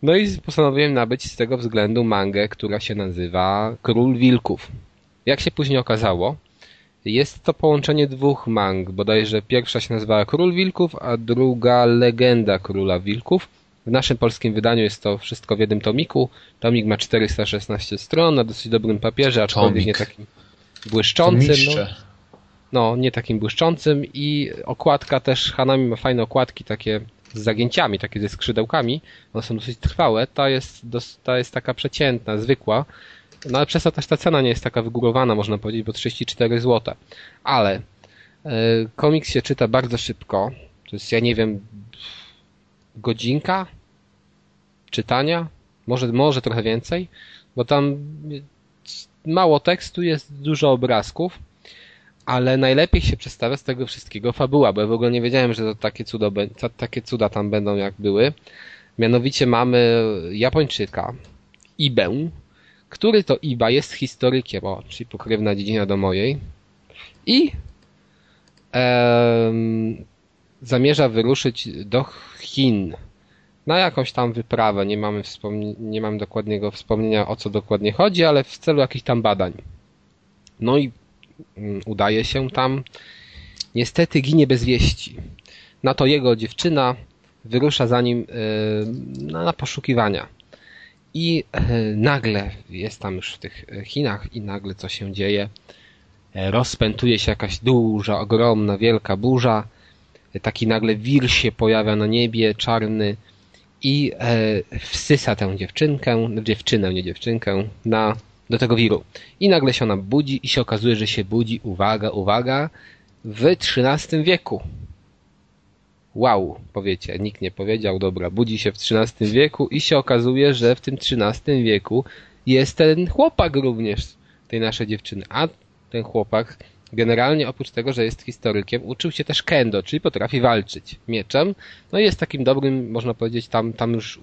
No i postanowiłem nabyć z tego względu mangę, która się nazywa Król Wilków. Jak się później okazało, jest to połączenie dwóch mang, bodajże pierwsza się nazywała Król Wilków, a druga Legenda Króla Wilków. W naszym polskim wydaniu jest to wszystko w jednym tomiku. Tomik ma 416 stron na dosyć dobrym papierze, aczkolwiek Tomik. nie takim błyszczącym. No, no, nie takim błyszczącym i okładka też, Hanami ma fajne okładki takie z zagięciami, takie ze skrzydełkami. One są dosyć trwałe. Ta jest, ta jest taka przeciętna, zwykła. No ale przez to też ta cena nie jest taka wygórowana, można powiedzieć, bo 34 zł. Ale e, komiks się czyta bardzo szybko. To jest, ja nie wiem, godzinka czytania, może, może trochę więcej, bo tam mało tekstu, jest dużo obrazków, ale najlepiej się przedstawia z tego wszystkiego fabuła, bo ja w ogóle nie wiedziałem, że to takie, cudo, takie cuda tam będą jak były. Mianowicie mamy Japończyka, Ibę, który to Iba jest historykiem, o, czyli pokrewna dziedzina do mojej i em, zamierza wyruszyć do Chin na jakąś tam wyprawę. Nie mamy, nie mam dokładnego wspomnienia o co dokładnie chodzi, ale w celu jakichś tam badań. No i mm, udaje się tam. Niestety ginie bez wieści. Na to jego dziewczyna wyrusza za nim e, na, na poszukiwania. I e, nagle jest tam już w tych e, Chinach i nagle co się dzieje? E, Rozpętuje się jakaś duża, ogromna, wielka burza. Taki nagle wir się pojawia na niebie, czarny i wsysa tę dziewczynkę, dziewczynę, nie dziewczynkę, na, do tego wiru. I nagle się ona budzi i się okazuje, że się budzi, uwaga, uwaga, w XIII wieku. Wow, powiecie, nikt nie powiedział, dobra, budzi się w XIII wieku i się okazuje, że w tym XIII wieku jest ten chłopak również tej naszej dziewczyny. A ten chłopak generalnie oprócz tego, że jest historykiem, uczył się też kendo, czyli potrafi walczyć mieczem. No i jest takim dobrym, można powiedzieć, tam, tam już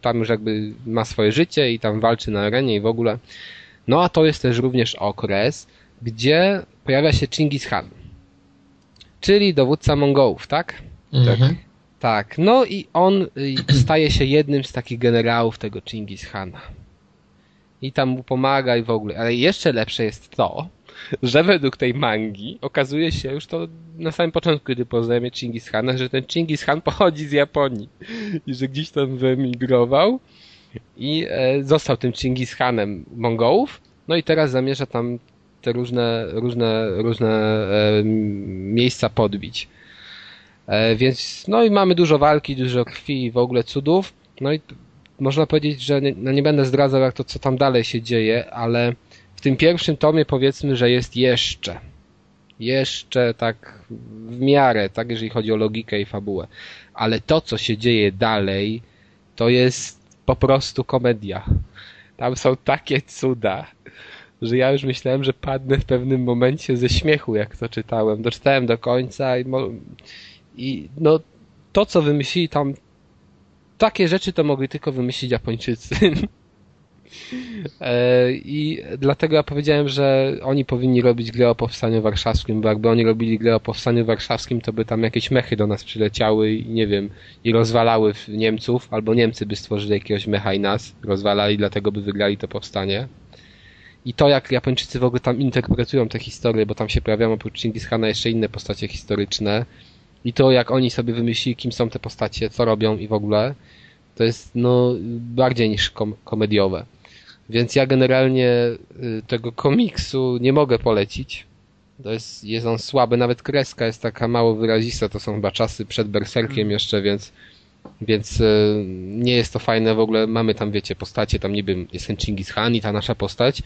tam już jakby ma swoje życie i tam walczy na arenie i w ogóle. No a to jest też również okres, gdzie pojawia się Chingis Khan. Czyli dowódca Mongołów, tak? Mhm. Tak, no i on y, staje się jednym z takich generałów tego Chingis Khana. I tam mu pomaga i w ogóle. Ale jeszcze lepsze jest to, że według tej mangi okazuje się już to na samym początku, gdy poznajemy Chingis Khana, że ten Chingis Khan pochodzi z Japonii i że gdzieś tam wyemigrował i e, został tym Chingis Khanem Mongołów. No i teraz zamierza tam te różne, różne, różne e, miejsca podbić. E, więc, no i mamy dużo walki, dużo krwi i w ogóle cudów. No i można powiedzieć, że nie, no nie będę zdradzał, jak to, co tam dalej się dzieje, ale w tym pierwszym tomie powiedzmy, że jest jeszcze. Jeszcze tak w miarę, tak, jeżeli chodzi o logikę i fabułę. Ale to, co się dzieje dalej, to jest po prostu komedia. Tam są takie cuda, że ja już myślałem, że padnę w pewnym momencie ze śmiechu, jak to czytałem. Doczytałem do końca i, mo- i no, to, co wymyślili tam, takie rzeczy to mogli tylko wymyślić Japończycy. E, I dlatego ja powiedziałem, że oni powinni robić grę o powstaniu warszawskim, bo jakby oni robili grę o powstaniu warszawskim, to by tam jakieś mechy do nas przyleciały i nie wiem, i rozwalały Niemców, albo Niemcy by stworzyli jakiegoś mecha i nas rozwalali, dlatego by wygrali to powstanie. I to, jak Japończycy w ogóle tam interpretują te historie, bo tam się pojawiają oprócz Chingis Khana jeszcze inne postacie historyczne, i to, jak oni sobie wymyślili, kim są te postacie, co robią i w ogóle, to jest no bardziej niż kom komediowe. Więc ja generalnie y, tego komiksu nie mogę polecić. To jest, jest on słaby, nawet kreska jest taka mało wyrazista, to są chyba czasy przed Berserkiem mm. jeszcze, więc więc y, nie jest to fajne w ogóle. Mamy tam, wiecie, postacie, tam niby jest ten Chingis Khan i ta nasza postać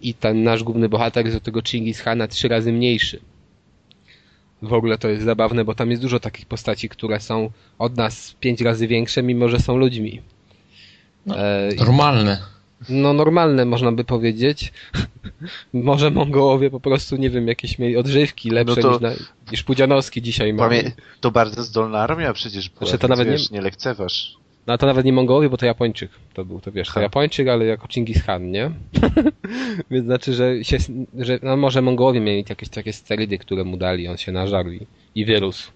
i ten nasz główny bohater jest do tego Chingis Khana trzy razy mniejszy. W ogóle to jest zabawne, bo tam jest dużo takich postaci, które są od nas pięć razy większe, mimo że są ludźmi. No, e, normalne. No normalne można by powiedzieć. Może Mongołowie po prostu, nie wiem, jakieś mieli odżywki lepsze no to, niż, na, niż Pudzianowski dzisiaj ma. To bardzo zdolna armia przecież była, znaczy, to nawet wiesz, nie, nie lekceważ. No to nawet nie Mongołowie, bo to Japończyk. To był, to wiesz, to Japończyk, ale jako Chingis Khan, nie? Więc znaczy, że się, że no może Mongołowie mieli jakieś takie sterydy, które mu dali, on się nażarł i, i wyrósł.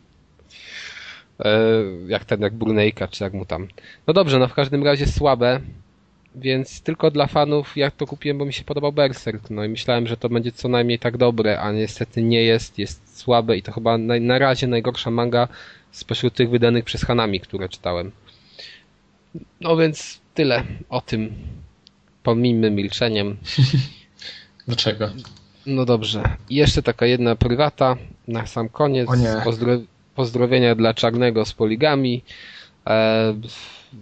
E, jak ten, jak Brunejka, czy jak mu tam. No dobrze, no w każdym razie słabe, więc tylko dla fanów ja to kupiłem, bo mi się podobał Berserk, no i myślałem, że to będzie co najmniej tak dobre, a niestety nie jest, jest słabe i to chyba na, na razie najgorsza manga spośród tych wydanych przez Hanami, które czytałem. No więc tyle o tym. Pomijmy milczeniem. Dlaczego? No dobrze. Jeszcze taka jedna prywata na sam koniec. Pozdro pozdrowienia dla Czarnego z Poligami. E,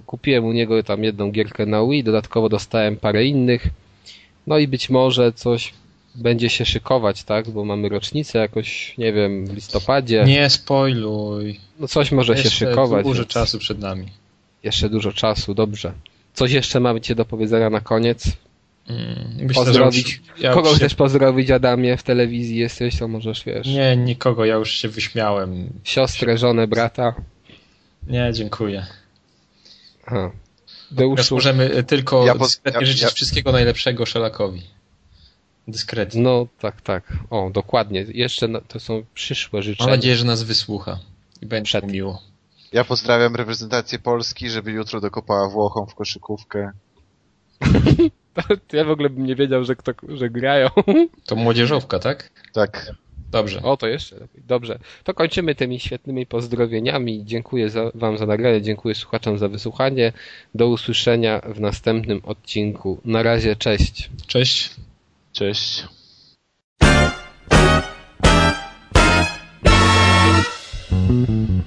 kupiłem u niego tam jedną gierkę na Wii, dodatkowo dostałem parę innych. No i być może coś będzie się szykować, tak? Bo mamy rocznicę jakoś, nie wiem, w listopadzie. Nie spoiluj. No coś może Jeszcze się szykować. Dużo więc... czasu przed nami. Jeszcze dużo czasu, dobrze. Coś jeszcze macie do powiedzenia na koniec? Mm, pozdrowić. Ja Kogo się... chcesz pozdrowić, Adamie? W telewizji jesteś, to możesz, wiesz. Nie, nikogo, ja już się wyśmiałem. Siostrę, żonę, brata? Nie, dziękuję. Aha. Deuszu... możemy tylko ja dyskretnie ja, życzyć ja... wszystkiego najlepszego Szelakowi. Dyskretnie. No, tak, tak. O, dokładnie. Jeszcze to są przyszłe życzenia. Mam nadzieję, że nas wysłucha i będzie Przed. miło. Ja pozdrawiam reprezentację Polski, żeby jutro dokopała Włochom w koszykówkę. ja w ogóle bym nie wiedział, że, kto, że grają. To młodzieżówka, tak? Tak. Dobrze. O, to jeszcze lepiej. Dobrze. To kończymy tymi świetnymi pozdrowieniami. Dziękuję za, Wam za nagranie, dziękuję słuchaczom za wysłuchanie. Do usłyszenia w następnym odcinku. Na razie, cześć. Cześć. Cześć. cześć.